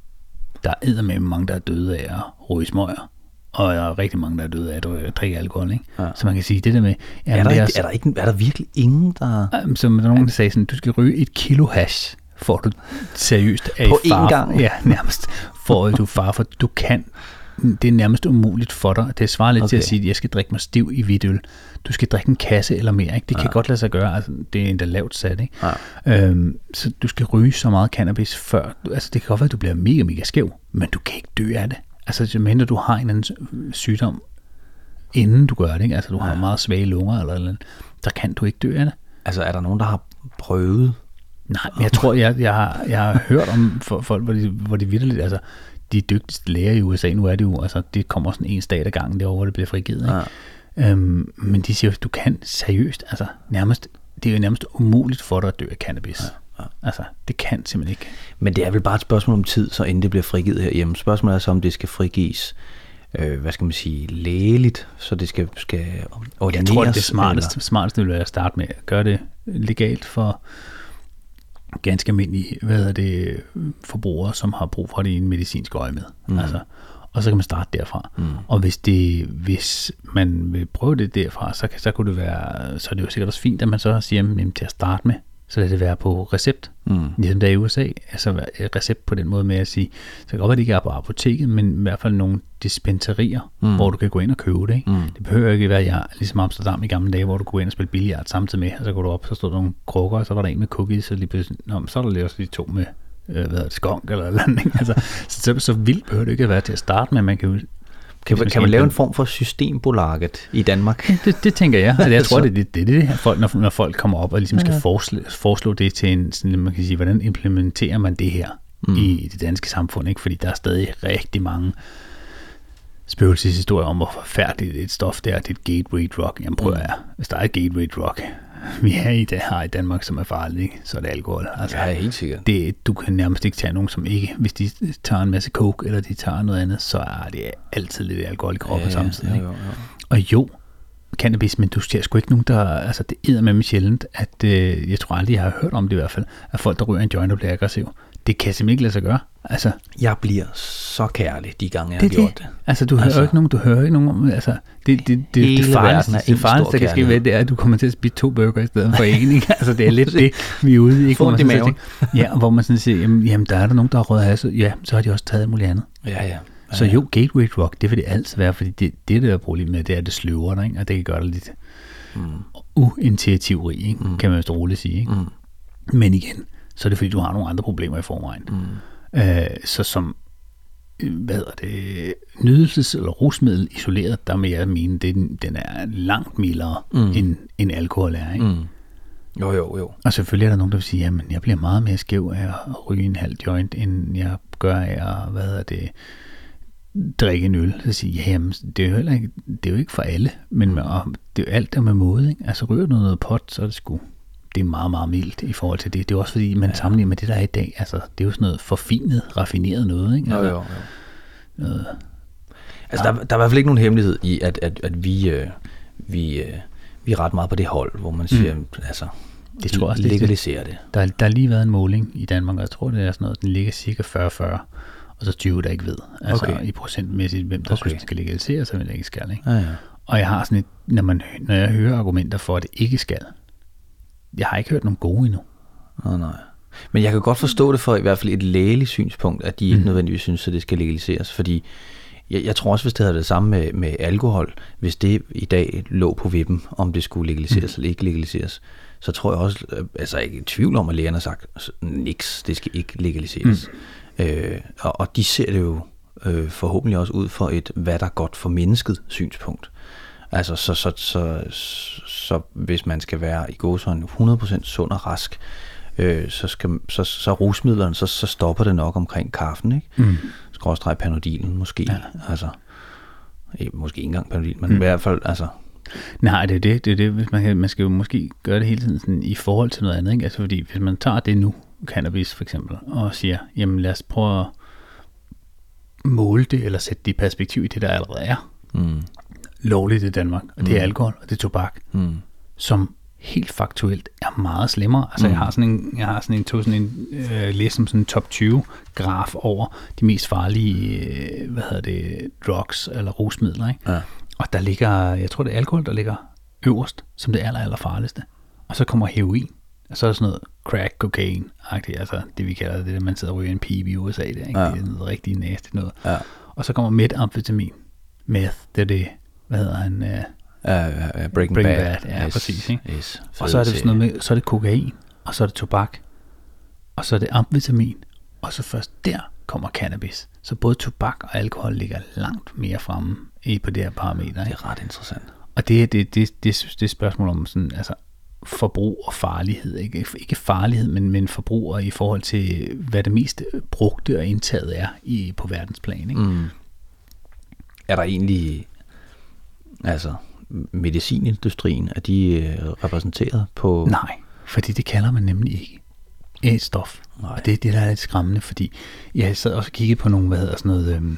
Der er med mange, der er døde af at ryge smøger. Og der er rigtig mange, der er døde af at drikke alkohol. Ikke? Ja. Så man kan sige, det der med... Ja, er, der ikke, er, der ikke, er der virkelig ingen, der... Som der nogen, der sagde sådan, du skal ryge et kilo hash, for du seriøst er På én gang? Ja, nærmest. For at du far for, du kan det er nærmest umuligt for dig. Det svarer lidt okay. til at sige, at jeg skal drikke mig stiv i hvidøl. Du skal drikke en kasse eller mere. Ikke? Det kan ja. godt lade sig gøre. Altså, det er endda lavt sat. Ikke? Ja. Øhm, så du skal ryge så meget cannabis før. Altså, det kan godt være, at du bliver mega, mega skæv, men du kan ikke dø af det. Altså, mindre du har en anden sygdom, inden du gør det. Ikke? Altså, du ja. har meget svage lunger eller, eller der kan du ikke dø af det. Altså, er der nogen, der har prøvet Nej, men jeg tror, jeg, jeg, har, jeg har hørt om folk, hvor de, hvor de vidderligt, altså, de dygtigste læger i USA, nu er det jo, altså det kommer sådan en stat ad gangen derovre, hvor det bliver frigivet. Ikke? Ja. Øhm, men de siger, at du kan seriøst, altså nærmest, det er jo nærmest umuligt for dig at dø af cannabis. Ja. Ja. Altså, det kan simpelthen ikke. Men det er vel bare et spørgsmål om tid, så inden det bliver frigivet herhjemme. Spørgsmålet er så, om det skal frigives øh, hvad skal man sige, lægeligt, så det skal, skal ordineres. Jeg tror, det smarteste, smarteste vil være at starte med at gøre det legalt for, ganske almindelige hvad er det, forbrugere, som har brug for det i en medicinsk øje med. Mm. Altså, og så kan man starte derfra. Mm. Og hvis, det, hvis man vil prøve det derfra, så, så kunne det være, så er det jo sikkert også fint, at man så siger, jamen, til at starte med, så lad det være på recept. Mm. Ligesom der i USA, altså recept på den måde med at sige, så kan godt være, det ikke er på apoteket, men i hvert fald nogle dispenserier, mm. hvor du kan gå ind og købe det. Ikke? Mm. Det behøver ikke være ja, ligesom Amsterdam i gamle dage, hvor du kunne gå ind og spille billiard samtidig med, og så går du op, så stod der nogle krukker, og så var der en med cookies, og lige pludselig, nå, så er der lige også lige to med øh, hvad det, skunk eller eller andet. ikke? Altså, så, så, så vildt behøver det ikke at være til at starte med, man kan jo Kan, kan man lave en *laughs* form for systembolaget i Danmark? det, det tænker jeg. Altså, jeg *laughs* tror, det er det, det, det her folk, når, når folk kommer op og ligesom skal foreslå, foreslå det til en, sådan, man kan sige, hvordan implementerer man det her mm. i det danske samfund, ikke? Fordi der er stadig rigtig mange spøgelseshistorier om, hvor forfærdeligt et stof det er, det er et gateway drug. Jamen prøv at høre. hvis der er et gateway drug, vi er i det har i Danmark, som er farligt, ikke? så er det alkohol. Altså, Ja, helt sikkert. det, du kan nærmest ikke tage nogen, som ikke, hvis de tager en masse coke, eller de tager noget andet, så er det altid lidt alkohol i kroppen ja, samtidig. ja, jo, jo. Og jo, cannabis, men du ser sgu ikke nogen, der, altså det er med mig sjældent, at øh, jeg tror aldrig, jeg har hørt om det i hvert fald, at folk, der ryger en joint bliver aggressiv. Det kan simpelthen ikke lade sig gøre. Altså, Jeg bliver så kærlig, de gange jeg det har gjort det. det. Altså, du hører Altså- jo ikke nogen, du hører ikke nogen om, altså, det, det, det, det farligste, det farligste, der kan ske ved, det er, at du kommer til at spise to burger i stedet for en, ikke? *laughs* Altså, det er lidt det, vi er ude i, ikke? Få sådan tænker, Ja, hvor man sådan siger, jamen, jamen, der er der nogen, der har røget has, ja, så har de også taget muligt andet. Ja, ja. Så jo, gateway drug, det vil det altid være, fordi det, det der er problemet med, det er, at det sløver dig, ikke? og det kan gøre dig lidt mm. uinitiativrig, ikke? Mm. kan man vist roligt sige. Ikke? Mm. Men igen, så er det fordi, du har nogle andre problemer i forvejen. Mm. Øh, så som øh, hvad hedder det, nydelses- eller rusmiddel isoleret, der vil jeg mene, den, den er langt mildere, mm. end, end alkohol er. Ikke? Mm. Jo, jo, jo. Og selvfølgelig er der nogen, der vil sige, jamen jeg bliver meget mere skæv af at ryge en halv joint, end jeg gør af at, hvad hedder det, drikke en øl. Så siger jeg, jamen det er jo heller ikke, det er jo ikke for alle, men med, og det er jo alt der med måde. Ikke? Altså ryger du noget pot, så er det sgu, det er meget, meget mildt i forhold til det. Det er også fordi, man ja. sammenligner med det, der er i dag. Altså, det er jo sådan noget forfinet, raffineret noget. Ikke? Jo, Altså, jo, jo. Altså, der, der er i hvert fald ikke nogen hemmelighed i, at, at, at vi, øh, vi, øh, vi er ret meget på det hold, hvor man siger, mm. altså, Det tror jeg også, det er det. legalisere det. Der, der har lige været en måling i Danmark, og jeg tror, det er sådan noget, den ligger cirka 40-40, og så 20, der ikke ved. Altså Okay. i procentmæssigt, hvem der Okay. okay. synes, det skal legaliseres, og hvem der ikke skal. Ikke? Ja, ja. Og jeg har sådan et, når, man, når jeg hører argumenter for, at det ikke skal, jeg har ikke hørt nogen gode endnu. Nej, nej. Men jeg kan godt forstå det for i hvert fald et lægeligt synspunkt, at de ikke Mm. nødvendigvis synes, at det skal legaliseres. Fordi jeg, jeg tror også, hvis det havde det samme med, med alkohol, hvis det i dag lå på vippen, om det skulle legaliseres mm. eller ikke legaliseres, så tror jeg også, øh, altså ikke i tvivl om, at lægerne har sagt, niks, det skal ikke legaliseres. Mm. Øh, og, og de ser det jo øh, forhåbentlig også ud for et, hvad der er godt for mennesket synspunkt. Altså, så, så, så, så, hvis man skal være i gåsøjne 100% sund og rask, øh, så, skal, så, så rusmidlerne, så, så stopper det nok omkring kaffen, ikke? Mm. Skråstreg panodilen måske. Ja. Altså, måske ikke engang panodil, men mm. i hvert fald, altså, Nej, det er det. det, er det. Hvis man, kan, man skal jo måske gøre det hele tiden sådan, i forhold til noget andet. Ikke? Altså fordi, hvis man tager det nu, cannabis for eksempel, og siger, jamen lad os prøve at måle det, eller sætte det i perspektiv i det, der allerede er mm, lovligt i Danmark, og det er alkohol, og det er tobak, mm, som helt faktuelt er meget slemmere. Altså, mm. jeg har sådan en, jeg har sådan en, tog sådan en øh, læst som sådan en top 20 graf over de mest farlige, øh, hvad hedder det, drugs eller rusmidler, ikke? Ja. Og der ligger, jeg tror det er alkohol, der ligger øverst, som det aller, aller farligste. Og så kommer heroin, og så er der sådan noget crack cocaine -agtigt, altså det vi kalder det, der man sidder og ryger en pibe i USA, det er, ikke? Ja. det er noget rigtig nasty noget. Ja. Og så kommer metamfetamin, meth, det er det, hvad hedder han, øh, Uh, uh, Breaking, Breaking Bad. Bad, ja, præcis, ikke? Yes, Og så er det sådan noget med, så er det kokain, og så er det tobak, og så er det amfetamin, og så først der kommer cannabis. Så både tobak og alkohol ligger langt mere fremme i på det her parameter. Det Ikke? er ret interessant. Og det, det, det, det, det er spørgsmål om sådan, altså, forbrug og farlighed. Ikke, ikke farlighed, men, men forbrug og i forhold til, hvad det mest brugte og indtaget er i, på verdensplan. Ikke? Mm. Er der egentlig, altså, medicinindustrien, er de øh, repræsenteret på... Nej, fordi det kalder man nemlig ikke et stof. Nej. Og det er det, der er lidt skræmmende, fordi jeg sad også og kiggede på nogle, hvad hedder sådan noget, øhm,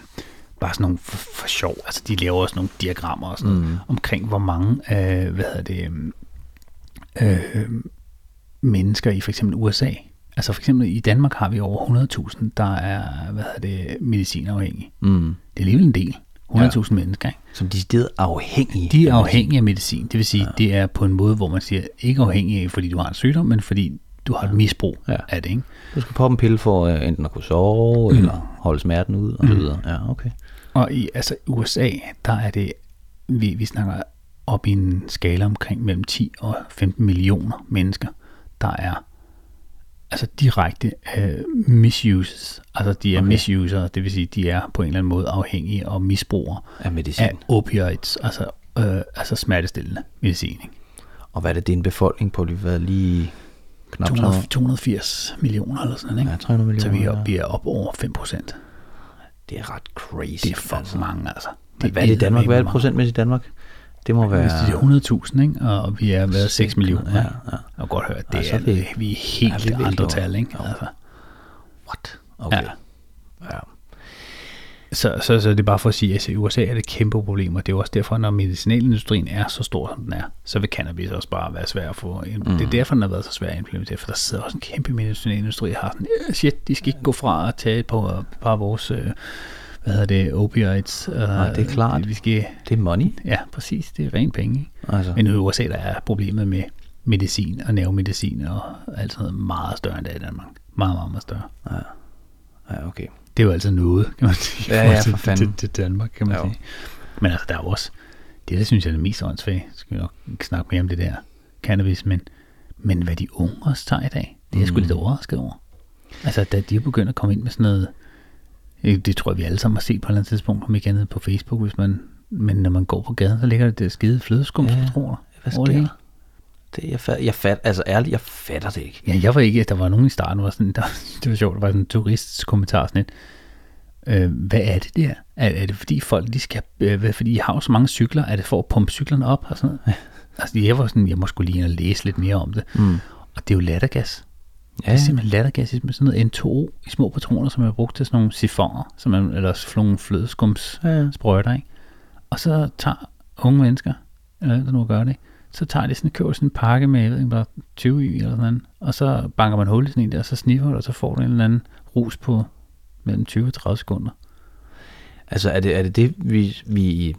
bare sådan nogle for, for sjov, altså de laver også nogle diagrammer og sådan noget, mm. omkring hvor mange, øh, hvad hedder det, øhm, øh, mennesker i for eksempel USA. Altså for eksempel i Danmark har vi over 100.000, der er, hvad hedder det, medicinafhængige. Mm. Det er alligevel en del. 100.000 ja. mennesker, ikke? Som de er afhængige. De er afhængige af medicin. Det vil sige, ja. det er på en måde, hvor man siger, ikke afhængig af, fordi du har en sygdom, men fordi du har et misbrug Ja. af det, ikke? Du skal poppe en pille for uh, enten at kunne sove, mm. eller holde smerten ud, og så videre. Ja, okay. Og i altså USA, der er det, vi, vi snakker op i en skala omkring mellem 10 og 15 millioner mennesker, der er altså direkte øh, misuses. Altså de er Okay. misuser, det vil sige, de er på en eller anden måde afhængige og misbrugere Af medicin. af opioids, altså, øh, altså smertestillende medicin. Ikke? Og hvad er det, din befolkning på lige været lige knap 200, 300, 280 millioner eller sådan noget, ikke? ja, 300 millioner? Så vi er, op, vi er op over 5 procent. Det er ret crazy. Det er for altså. mange, altså. Men hvad er det i Danmark? Hvad er det procentmæssigt i Danmark? Det må Hvis være... det er 100.000, ikke? og vi er været 6 millioner. Ja, Ja, ja. Og godt hørt, Ja, det så er, er vi- er helt virkelig andre over. tal, ikke? Altså, What? Okay. Ja. ja. så, så, så det er bare for at sige, at i USA er det kæmpe problemer. Det er jo også derfor, når medicinalindustrien er så stor, som den er, så vil cannabis også bare være svær at få. Mm. Det er derfor, den har været så svær at implementere, for der sidder også en kæmpe medicinalindustri, der har sådan, "Ja, shit, de skal ikke gå fra at tage et par, par af vores, øh, hvad hedder det, opioids. Øh, Nej, det er klart. Vi skal, Det er money. ja, præcis, det er rent penge. Altså. Men i USA, der er problemet med medicin og nervemedicin og alt sådan noget meget større end det i Danmark. Meget, meget, meget større. Ja, okay. Det er jo altså noget, kan man sige. Ja, ja, for fanden. Til, til Danmark, kan man Jo. sige. Men altså, der er jo også, det der synes jeg er det mest åndssvage, skal vi nok snakke mere om det der cannabis, men, men hvad de unge også tager i dag, det er jeg sgu Mm. lidt overrasket over. Altså, da de er begyndt at komme ind med sådan noget, øh, det tror jeg, vi alle sammen har set på et eller andet tidspunkt, om ikke andet på Facebook, hvis man, men når man går på gaden, så ligger der det skide flødeskumspatroner. Hvad over det sker hele. der? Det, jeg, fat, jeg fat, altså ærligt, jeg fatter det ikke. Ja, jeg var ikke, der var nogen i starten, var sådan, *laughs* der, det var sjovt, der var sådan en turists kommentar sådan lidt, øh, hvad er det der? Er, er det fordi folk, de skal, øh, hvad, fordi I har jo så mange cykler, er det for at pumpe cyklerne op og sådan noget? Altså, jeg var sådan, jeg må skulle lige læse lidt mere om det. Mm. Og det er jo lattergas. Ja, Det er simpelthen lattergas med sådan noget N2O i små patroner, som er brugt til sådan nogle sifoner, som er, eller sådan nogle flødeskums Ja, ikke? Og så tager unge mennesker, eller der nu gør det, så tager de sådan, køber sådan en pakke med, jeg ved ikke, bare 20 i eller sådan noget, og så banker man hul i sådan en der, og så sniffer du, og så får du en eller anden rus på mellem 20 og 30 sekunder. Altså er det er det, det vi, vi i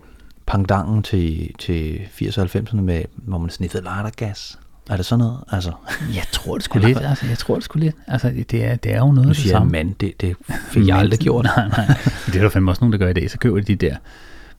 pangdangen til, til 80'erne og 90'erne med, hvor man sniffede lattergas? Er det sådan noget? Altså, Jeg tror det *laughs* skulle lidt, altså, jeg tror det skulle lidt. Altså, det er, det er jo noget nu af det siger jeg samme. mand, det, det fik jeg aldrig gjort. *laughs* Nej, nej. Det er der fandme også nogen, der gør i dag. Så køber de de der,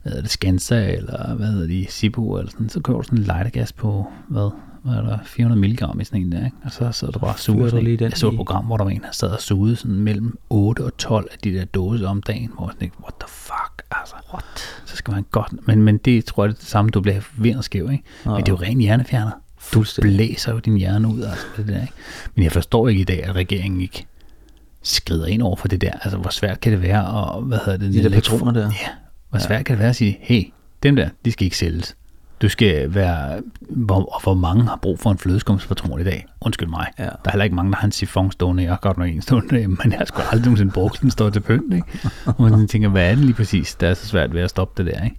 hvad hedder det, Skansa, eller hvad hedder de, Sibo, eller sådan. Så køber du sådan en lightergas på, hvad, hvad er der, 400 mg i sådan en der, ikke? Og så sidder du bare og suger sådan lige en. den Jeg så et program, hvor der var en, der sad og sugede sådan mellem 8 og 12 af de der dåser om dagen, hvor jeg sådan, what the fuck, altså. What? Så skal man godt, men, men det tror jeg er det samme, du bliver vind og skæv, ikke? Men det er jo ren hjernefjerner. Du blæser jo din hjerne ud, altså det der, ikke? Men jeg forstår ikke i dag, at regeringen ikke skrider ind over for det der. Altså, hvor svært kan det være at, hvad hedder det? De der patroner der. Ja, hvor svært kan det være at sige, hey, dem der, de skal ikke sælges. Du skal være, hvor, og hvor mange har brug for en flødeskumspatron i dag? Undskyld mig. Ja. Der er heller ikke mange, der har en sifon stående. Jeg har godt nok en stående, *laughs* men jeg har sgu aldrig nogensinde brugt den står til pynt, ikke? Og man tænker, hvad er det lige præcis, der er så svært ved at stoppe det der, ikke?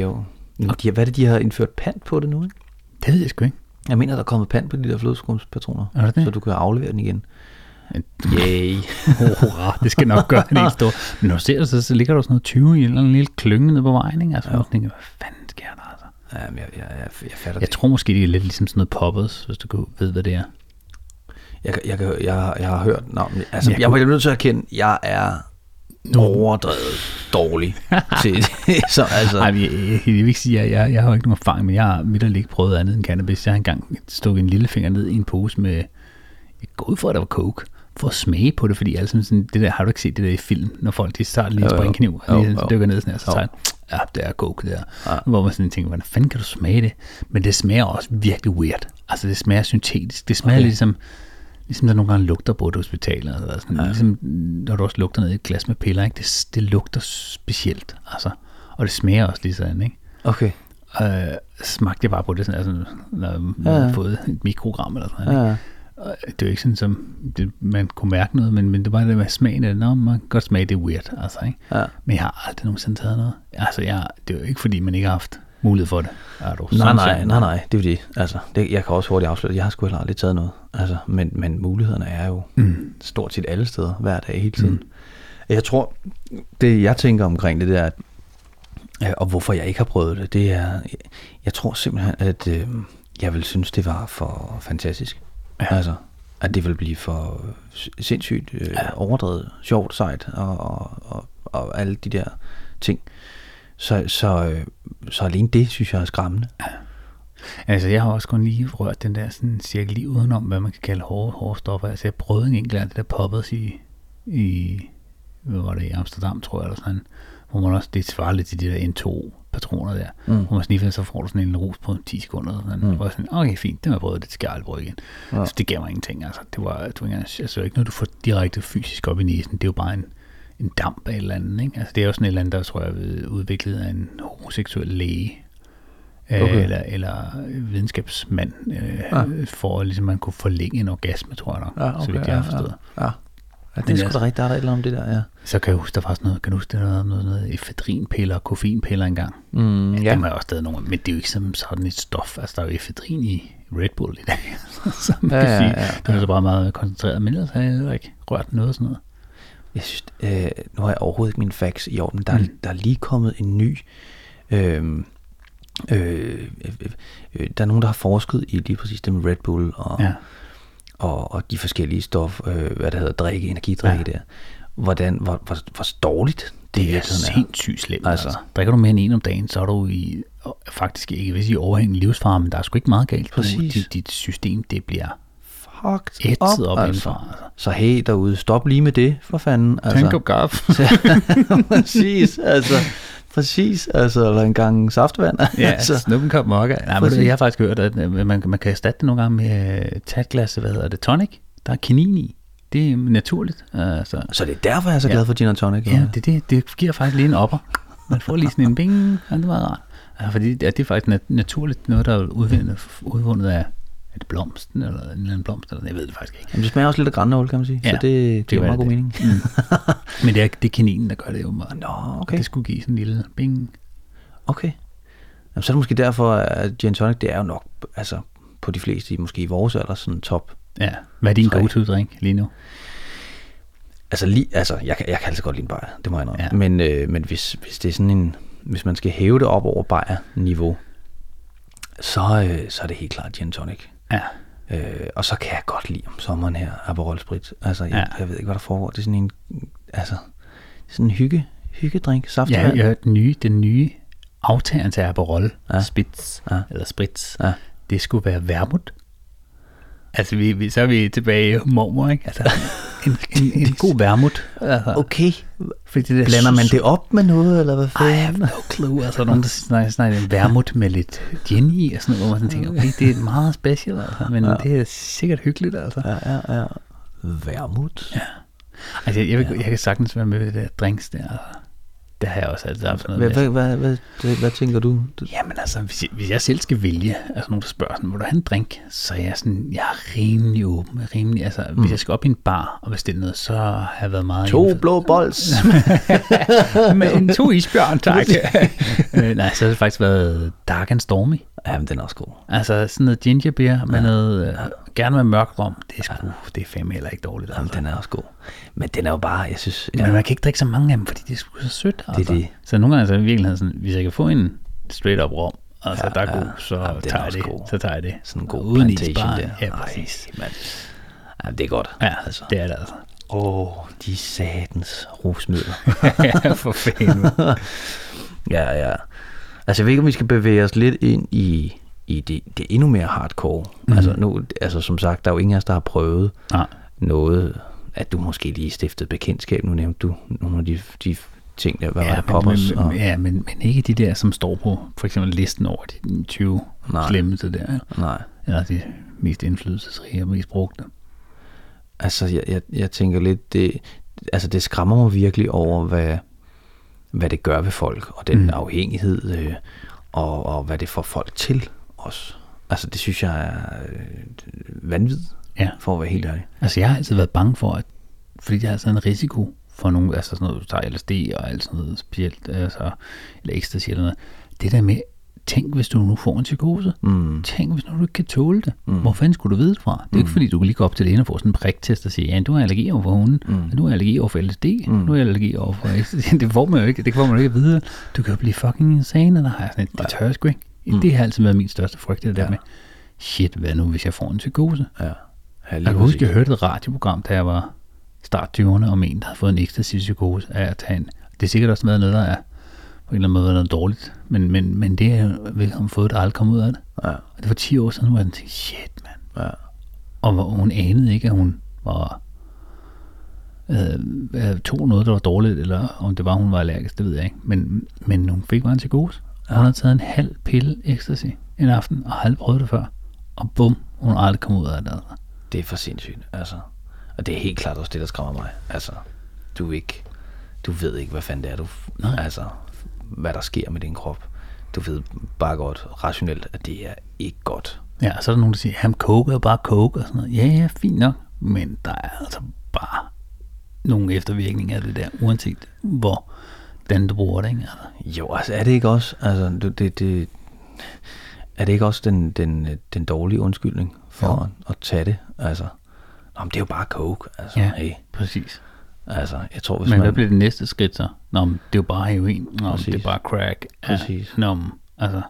Jo. Men de, hvad er det, de har indført pant på det nu, ikke? Det ved jeg sgu ikke. Jeg mener, der er kommet pant på de der flødeskumspatroner, Er det? så du kan aflevere den igen. Yay. *laughs* Hurra, det skal nok gøre en helt stor. Men når du ser det, så, så ligger der sådan noget 20 i en eller anden lille klynge nede på vejen, ikke? Altså, ja. man tænker, hvad fanden sker der, altså? Ja, jeg, jeg, jeg, jeg fatter Jeg det. tror måske, det er lidt ligesom sådan noget poppers, hvis du kan- ved, hvad det er. Jeg, jeg, jeg, jeg, jeg har hørt, nå, men, altså, Jeg jeg, kunne- jeg er nødt til at erkende, jeg er overdrevet dårlig *laughs* til. *laughs* Så altså, Nej, jeg, jeg, jeg vil ikke sige, at jeg, jeg har ikke nogen erfaring, men jeg har midt ikke prøvet andet end cannabis. Jeg har engang stukket en lille finger ned i en pose med, jeg går ud for, at der var coke, for at smage på det, fordi altså sådan, det der, har du ikke set det der i film, når folk de starter lige Jo, en Jo, og lige dykker ned sådan her, så tager ja, det er coke der. Ja. Hvor man sådan tænker, hvordan fanden kan du smage det? Men det smager også virkelig weird. Altså det smager syntetisk. Det smager okay. ligesom, ligesom der nogle gange lugter på et hospital. Eller sådan, ja. Ligesom når du også lugter ned i et glas med piller. Ikke? Det, det lugter specielt. Altså. Og det smager også lige sådan. Ikke? okay. Øh, smagte jeg bare på det, sådan, altså, når man Ja, havde fået et mikrogram eller sådan noget. Ja, Og Det er jo ikke sådan, som det, man kunne mærke noget, men, men det var det med smagen af det. Nå, man kan godt smage, det er weird. Altså, ikke? ja. Men jeg har aldrig nogensinde taget noget. Altså, jeg, det er jo ikke, fordi man ikke har haft mulighed for det. Er du Nej, nej, nej, nej, det er jo det. Altså, det, jeg kan også hurtigt afsløre, jeg har sgu heller aldrig taget noget. Altså, men, men mulighederne er jo mm. stort set alle steder, hver dag, hele tiden. Mm. Jeg tror, det jeg tænker omkring det der, at, ja, og hvorfor jeg ikke har prøvet det, det er, jeg, jeg tror simpelthen, at øh, jeg vil synes, det var for fantastisk. Ja. Altså, at det vil blive for sindssygt øh, ja. overdrevet, sjovt, sejt og, og, og, og alle de der ting. Så, så, øh, så alene det, synes jeg er skræmmende. Ja. Altså, jeg har også kun lige rørt den der sådan cirka lige udenom, hvad man kan kalde hårde, hårde stoffer. Altså, jeg prøvede en enkelt af det der poppet i, i, hvad var det, i Amsterdam, tror jeg, eller sådan, hvor man også, det svarer lidt til de der N2 patroner der, mm. hvor man sniffer, så får du sådan en rus på 10 sekunder. Og sådan. Mm. Og sådan, okay, fint, det jeg prøvet, det skal jeg aldrig igen. Ja. Så det gav mig ingenting. Altså, det var, det var ikke, altså, ikke noget, du får direkte fysisk op i næsen. Det er jo bare en, en damp af et eller andet. Ikke? Altså, det er jo sådan et eller andet, der tror jeg er udviklet af en homoseksuel læge, øh, okay. eller, eller videnskabsmand, øh, ja. for at ligesom, man kunne forlænge en orgasme, tror jeg nok, ja, okay, så vidt jeg har forstået. Ja, ja. Ja, det er sgu da rigtigt, der er der et eller andet om det der, ja. Så kan jeg huske, der var sådan noget, kan du huske, der var noget, noget efedrinpiller og koffeinpiller engang? Mm, ja. Dem er også stadig nogle, men det er jo ikke som sådan et stof. Altså, der er jo efedrin i Red Bull i dag, *laughs* så man ja, kan sige. Ja, ja, det er så bare meget koncentreret, men ellers har jeg ikke rørt noget sådan noget. Jeg synes, øh, nu har jeg overhovedet ikke min facts i orden. Der, mm. der er lige kommet en ny... Øh, øh, øh, øh, der er nogen, der har forsket i lige præcis det med Red Bull og, ja. og, og de forskellige stof, øh, hvad der hedder, drikke, energidrikke ja. der. Hvordan, hvor, hvor, hvor dårligt det, det er sindssygt slemt. Altså. altså. Drikker du mere end en om dagen, så er du i, faktisk ikke hvis i overhængende livsfare, men der er sgu ikke meget galt. Præcis. Dit, dit system, det bliver fucked up, op altså. altså. Så hey derude, stop lige med det, for fanden. Altså. Tænk op gaf. Præcis, altså. Præcis, altså, eller en gang saftvand. Ja, *laughs* altså. snuppen kom mokka. Nej, men jeg har faktisk hørt, at øh, man, man kan erstatte det nogle gange med øh, tage et glas, hvad hedder det, tonic. Der er kanin i. Det er naturligt. Altså. Så det er derfor, jeg er så glad ja. for gin og tonic? Ja, det, det, det giver faktisk lige en opper. Man får lige sådan en bing, og det er meget rart. Ja, fordi det er, det er faktisk naturligt noget, der er udvundet, udvundet af er det blomsten, eller en eller anden blomst, eller jeg ved det faktisk ikke. Jamen, det smager også lidt af grannål, kan man sige, ja, så det, det, det er meget god mening. Mm. *laughs* Men det er, det er kaninen, der gør det jo meget. Nå, okay. det skulle give sådan en lille bing. Okay. Jamen, så er det måske derfor, at gin tonic, det er jo nok, altså på de fleste, måske i vores alder, sådan top. Ja, hvad er din go-to-drink lige nu? Altså, lige, altså jeg, jeg kan altså godt lide en bajer, det må jeg ja. Men, øh, men hvis, hvis det er sådan en, hvis man skal hæve det op over bajer-niveau, så, øh, så er det helt klart gin tonic. Ja. Øh, og så kan jeg godt lide om sommeren her, Aperol Sprit. Altså, jeg, ja. jeg ved ikke, hvad der foregår. Det er sådan en, altså, sådan en hygge, hyggedrink, saftevand. Ja, ja, den nye, den nye aftageren til Aperol ja. Spritz, ja. eller Spritz, ja. det skulle være vermut. Altså, vi, vi, så er vi tilbage i mormor, ikke? Altså, *laughs* en, en, en god vermut. Altså. Okay. Fordi det Blander man det op med noget, eller hvad fanden? I have no clue. Altså, nogen, der snakker, snakker en vermut med lidt gin i, og sådan noget, hvor man tænker, okay, det er meget special, altså, men ja. det er sikkert hyggeligt, altså. Ja, ja, ja. Vermut? Ja. Altså, jeg, jeg, jeg, jeg kan sagtens være med ved det der drinks der, altså. Det har jeg også altid haft noget hvad, hvad, hvad, hvad, hvad, hvad tænker du? Jamen altså, hvis jeg, hvis jeg selv skal vælge, altså nogen der spørger sådan, vil du have en drink? Så er jeg sådan, jeg er rimelig åben, rimelig, altså mm. hvis jeg skal op i en bar og bestille noget, så har jeg været meget... To blå bols! *laughs* Men to isbjørn, tak. *laughs* øh, nej, så har det faktisk været Dark and Stormy. Jamen, den er også god. Altså sådan noget ginger beer med ja. noget, øh, gerne med mørk rom, det er sgu, ja. det er fandme heller ikke dårligt. Altså. Jamen, den er også god. Men den er jo bare, jeg synes... Ja. Men man kan ikke drikke så mange af dem, fordi det er sgu så sødt. Altså. Det er det. Så nogle gange så er det virkelig sådan, hvis jeg kan få en straight up rom, altså ja, der er god, så ja, tager jeg det. God. Så tager jeg det. Sådan en god Uden plantation der. Ja, præcis. Ej, Ja, det er godt. Ja, altså. det er det altså. Åh, oh, de satans rusmidler. *laughs* ja, for fanden. *laughs* ja, ja. Altså, jeg ved ikke, om vi skal bevæge os lidt ind i i det, det endnu mere hardcore. Mm. Altså, nu, altså som sagt, der er jo ingen af os, der har prøvet Nej. noget, at du måske lige stiftede bekendtskab. Nu nævnte du nogle af de, de ting der, hvad ja, var det, poppers? Men, og... Ja, men, men ikke de der, som står på for eksempel listen over de 20 Nej. slemmeste der. Nej. Eller de mest indflydelsesrige og mest brugte. Altså, jeg, jeg, jeg tænker lidt, det, altså det skræmmer mig virkelig over, hvad, hvad det gør ved folk, og den mm. afhængighed, øh, og, og hvad det får folk til også. Altså det synes jeg er øh, vanvittigt, ja. for at være helt ærlig. Altså jeg har altid været bange for, at fordi der er sådan en risiko for nogle, altså sådan noget, du tager LSD og alt sådan noget specielt, altså, eller ecstasy eller noget. Det der med, tænk hvis du nu får en psykose. Mm. Tænk hvis nu du ikke kan tåle det. Mm. Hvor fanden skulle du vide det fra? Det er mm. ikke fordi, du kan lige gå op til ene og få sådan en priktest og sige, ja, du har allergi over for hunden, mm. du har allergi over for LSD, mm. du har allergi over for *laughs* det får man jo ikke, det får man jo ikke at vide. Du kan jo blive fucking insane, jeg sådan et, det tør jeg sgu ikke. Mm. Det har altid været min største frygt, det der ja. med, shit, hvad nu, hvis jeg får en psykose? Ja. Ja, Jeg kan huske, jeg hørte et radioprogram, da jeg var start 20'erne, om en, der havde fået en ecstasy-psykose af at tage en. Det er sikkert også været noget, der er på en eller anden måde noget dårligt. Men, men, men det er vel har fået, der aldrig kom ud af det. Ja, Og det var 10 år siden, hvor jeg tænkte, shit, mand. ja. Og hvor hun anede ikke, at hun var øh, øh, tog noget, der var dårligt, eller om det var, hun var allergisk, det ved jeg ikke. Men, men hun fik bare en psykose. Ja. Hun havde taget en halv pille ecstasy en aften, og aldrig prøvet det før. Og bum, hun har aldrig kommet ud af det. Det er for sindssygt, altså. Og det er helt klart også det, der skræmmer mig. Altså, du ikke, du ved ikke, hvad fanden det er, du, Nej. altså, hvad der sker med din krop. Du ved bare godt rationelt, at det er ikke godt. Ja, så er der nogen, der siger, ham coke er bare coke og sådan noget. Ja, ja, fint nok. Men der er altså bare nogle eftervirkninger af det der, uanset hvor den du bruger det, ikke? Altså. Jo, altså er det ikke også, altså, du- det, det, er det ikke også den, den, den dårlige undskyldning for Jo. at, at tage det? Altså, Nå, men det er jo bare coke, altså, Ja, hey, præcis. Altså, jeg tror, hvis Men man... hvad bliver det næste skridt så? Nå, men det er jo bare heroin. Nå, men det Præcis. er bare crack. Præcis. Ja, nå, men, altså,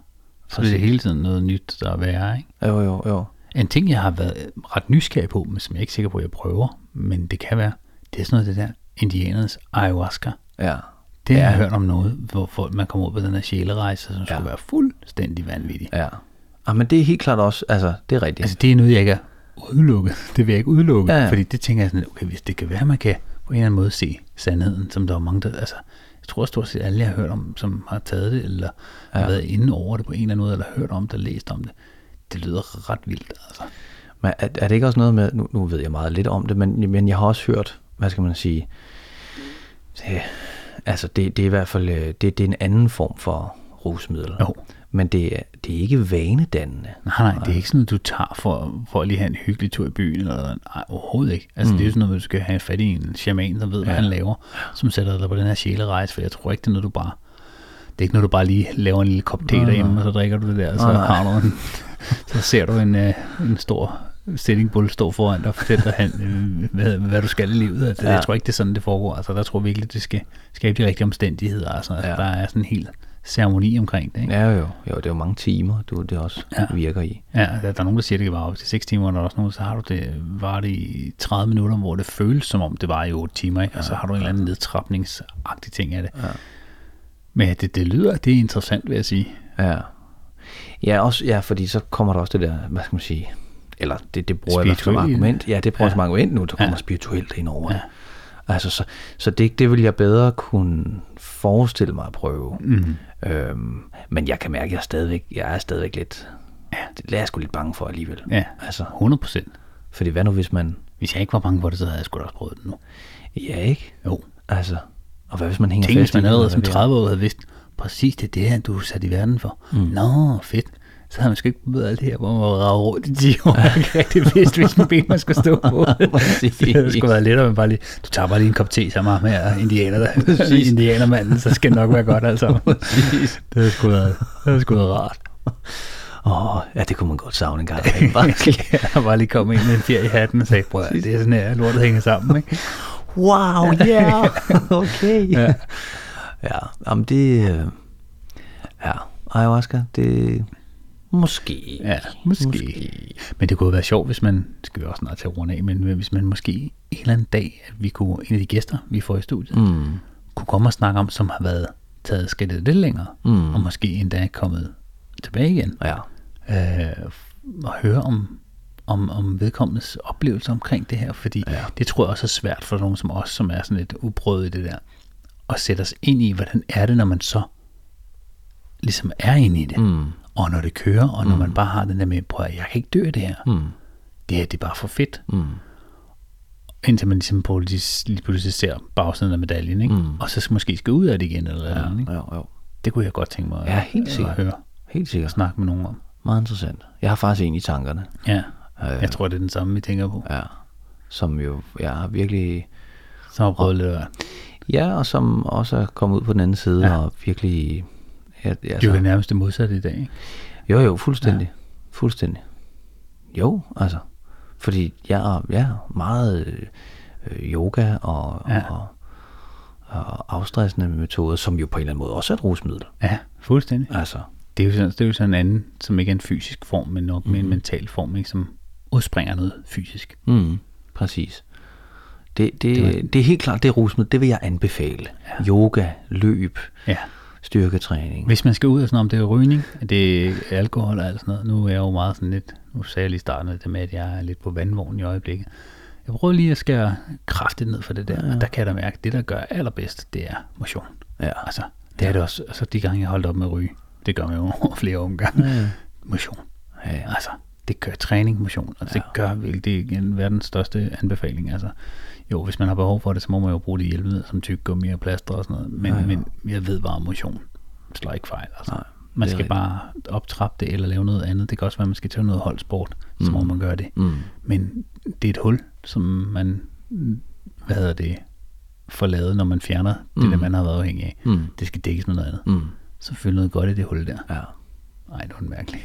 så bliver det Præcis. hele tiden noget nyt, der er værre, ikke? Jo, jo, jo. En ting, jeg har været ret nysgerrig på, men som jeg er ikke sikker på, at jeg prøver, men det kan være, det er sådan noget det der indianernes ayahuasca. Ja, Det har Ja. jeg hørt om noget, hvor folk, man kommer ud på den her sjælerejse, som skulle Ja. være fuldstændig vanvittig. ja. Ah, men det er helt klart også, altså, det er rigtigt. Altså, det er noget, jeg ikke er udelukket. *laughs* Det vil jeg ikke udelukke. Ja. Fordi det tænker jeg sådan, okay, hvis det kan være, man kan på en eller anden måde se sandheden, som der er mange, der, altså, jeg tror stort set alle, jeg har hørt om, som har taget det, eller ja. har været inde over det på en eller anden måde, eller hørt om det, eller læst om det. Det lyder ret vildt, altså. Men er, er det ikke også noget med, nu, nu ved jeg meget lidt om det, men, men jeg har også hørt, hvad skal man sige, det, altså det, det er i hvert fald, øh, det, det er en anden form for rusmiddel. Jo. Men det er, det er ikke vanedannende. Nej, nej, det er ikke sådan noget, du tager for, for at lige have en hyggelig tur i byen, eller nej, overhovedet ikke. Altså, mm. det er jo sådan noget, du skal have fat i en shaman, der ved, hvad Ja. han laver, som sætter dig på den her sjælerejse, for jeg tror ikke, det er noget, du bare... Det er ikke noget, du bare lige laver en lille kop te derhjemme, og så drikker du det der, og så Nej, har du en... Så ser du en, øh, en stor sitting bull stå foran dig og fortælle dig, han, øh, hvad, hvad, du skal i livet. Altså, Ja. Jeg tror ikke, det er sådan, det foregår. Altså, der tror jeg virkelig, det skal skabe de rigtige omstændigheder. Altså, Ja. der er sådan en hel ceremoni omkring det. Ikke? Ja, jo, jo, det er jo mange timer, du, det også Ja. ja. virker i. Ja, der, der er nogen, der siger, at det kan vare op til 6 timer, og der er også nogen, så har du det, var det i 30 minutter, hvor det føles som om, det var i 8 timer, ikke? og så har du en eller anden nedtrapningsagtig ting af det. Ja. Men det, det lyder, det er interessant, vil jeg sige. Ja. Ja, også, ja, fordi så kommer der også det der, hvad skal man sige, eller det, det bruger jeg som argument. Ja, det bruger jeg Ja. som argument nu, der kommer Ja. spirituelt ind over Ja. det. Altså, så, så det, det vil jeg bedre kunne forestille mig at prøve. Mm. Øhm, men jeg kan mærke, at jeg er stadigvæk, jeg er stadigvæk lidt, ja. det er jeg sgu lidt bange for alligevel. Ja, Altså, 100 procent. fordi hvad nu hvis man, Hvis jeg ikke var bange for det, så havde jeg sgu da også prøvet det nu. ja ikke, Jo. altså, og hvad hvis man hænger Tænk, hvis fast i man allerede som hvad det er? 30 år havde vidst, præcis det er det her, du er sat i verden for. Mm. Nå, fedt. Så havde man sgu ikke prøvet alt det her, hvor man var rundt i 10 år. Jeg ikke rigtig vidst, hvilken ben man skulle stå på. *laughs* Det havde sgu været lettere, men bare lige, du tager bare lige en kop te sammen med indianer, der, *laughs* indianermanden, så skal det nok være godt altså. Præcis. Det havde sgu været, det havde sgu været rart. Åh, oh, ja, det kunne man godt savne en gang. ikke? *laughs* Bare Jeg bare lige kom ind med en fjer i hatten og sagde, prøv det er sådan her, lortet hænger sammen, ikke? Wow, ja, yeah. okay. Ja. Ja, ja jamen det, øh, ja, ayahuasca, det, måske. Ja, måske. Men det kunne være sjovt, hvis man, skal vi også snart tage rundt af, men hvis man måske en eller anden dag, at vi kunne, en af de gæster, vi får i studiet, Mm, kunne komme og snakke om, som har været taget skridtet lidt længere, Mm. og måske endda er kommet tilbage igen, ja, øh, og høre om, om, om vedkommendes oplevelser omkring det her, fordi ja. det tror jeg også er svært for nogen som os, som er sådan lidt uprøvet i det der, at sætte os ind i, hvordan er det, når man så ligesom er inde i det, Mm. Og når det kører, og når man bare har den der med, prøv at jeg kan ikke dø af det her, Mm. det her det er bare for fedt, Mm. indtil man ligesom på lige, pludselig ser bagsiden af medaljen, ikke? Mm. og så skal måske skal ud af det igen, eller, Ja, eller andet, ikke? jo, jo. det kunne jeg godt tænke mig Ja, at, helt at sikkert. høre Helt sikkert. snakke med nogen om. Meget interessant. Jeg har faktisk en i tankerne. Ja, Øh, jeg tror, det er den samme, vi tænker på. Ja, som jo, jeg har virkelig, Så har prøvet lidt hvert. ja, og som også er kommet ud på den anden side, ja. og virkelig, ja, Det er altså, jo nærmest det modsatte i dag, ikke? Jo, jo, fuldstændig. Ja. Fuldstændig. Jo, altså. Fordi jeg er, jeg er meget øh, yoga og, Ja. ja. og, og afstressende metoder, som jo på en eller anden måde også er et rusmiddel. Ja, fuldstændig. Altså, Det er jo sådan, det er jo sådan en anden, som ikke er en fysisk form, men nok Mhm. med en mental form, ikke? som udspringer noget fysisk. Mm, præcis. Det, det, Det var- det er helt klart, det rusmiddel, det vil jeg anbefale. Ja. Yoga, løb, Ja. Styrketræning. Hvis man skal ud af sådan om det er rygning, det er alkohol og alt sådan noget. Nu er jeg jo meget sådan lidt, nu sagde jeg lige starten det med, at jeg er lidt på vandvognen i øjeblikket. Jeg prøver lige at skære kraftigt ned for det der, ja. og der kan jeg da mærke, at det der gør allerbedst, det er motion. Ja. Altså, det er det også, altså de gange jeg holdt op med at ryge, det gør man jo over flere omgange. Ja. Motion. Ja. Altså, det gør træning, motion, og det ja. gør virkelig, det er verdens største anbefaling. Altså, jo, hvis man har behov for det, så må man jo bruge det hjælpemidler som tyggegummi og plaster og sådan noget. Men, Ja, ja, men jeg ved bare, motion slår ikke fejl. Altså. Nej, man er skal rigtigt. bare optrappe det eller lave noget andet. Det kan også være, at man skal til noget holdsport, så må man gøre det. Mm. Men det er et hul, som man, hvad hedder det, får lavet, når man fjerner mm. det, der man har været afhængig af. Mm. Det skal dækkes med noget andet. Mm. Så følger noget godt i det hul der. Ja. Nej, det var mærkeligt.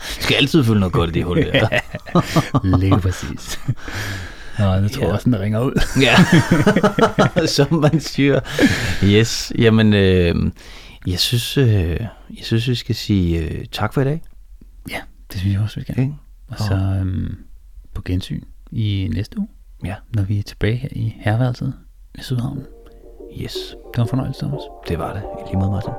*laughs* skal altid følge noget godt i det hul der. *laughs* Lige præcis. *laughs* Nå, jeg tror Ja. også, den ringer ud. ja, *laughs* som man siger. Yes, jamen, øh, jeg synes, øh, jeg synes, vi skal sige øh, tak for i dag. Ja, det synes jeg også, vi skal. Ikke? Og så øhm, på gensyn i næste uge, Ja, når vi er tilbage her i herværelset i Sydhavnen. yes, Det var en fornøjelse, Thomas. det var det. I lige måde, Martin.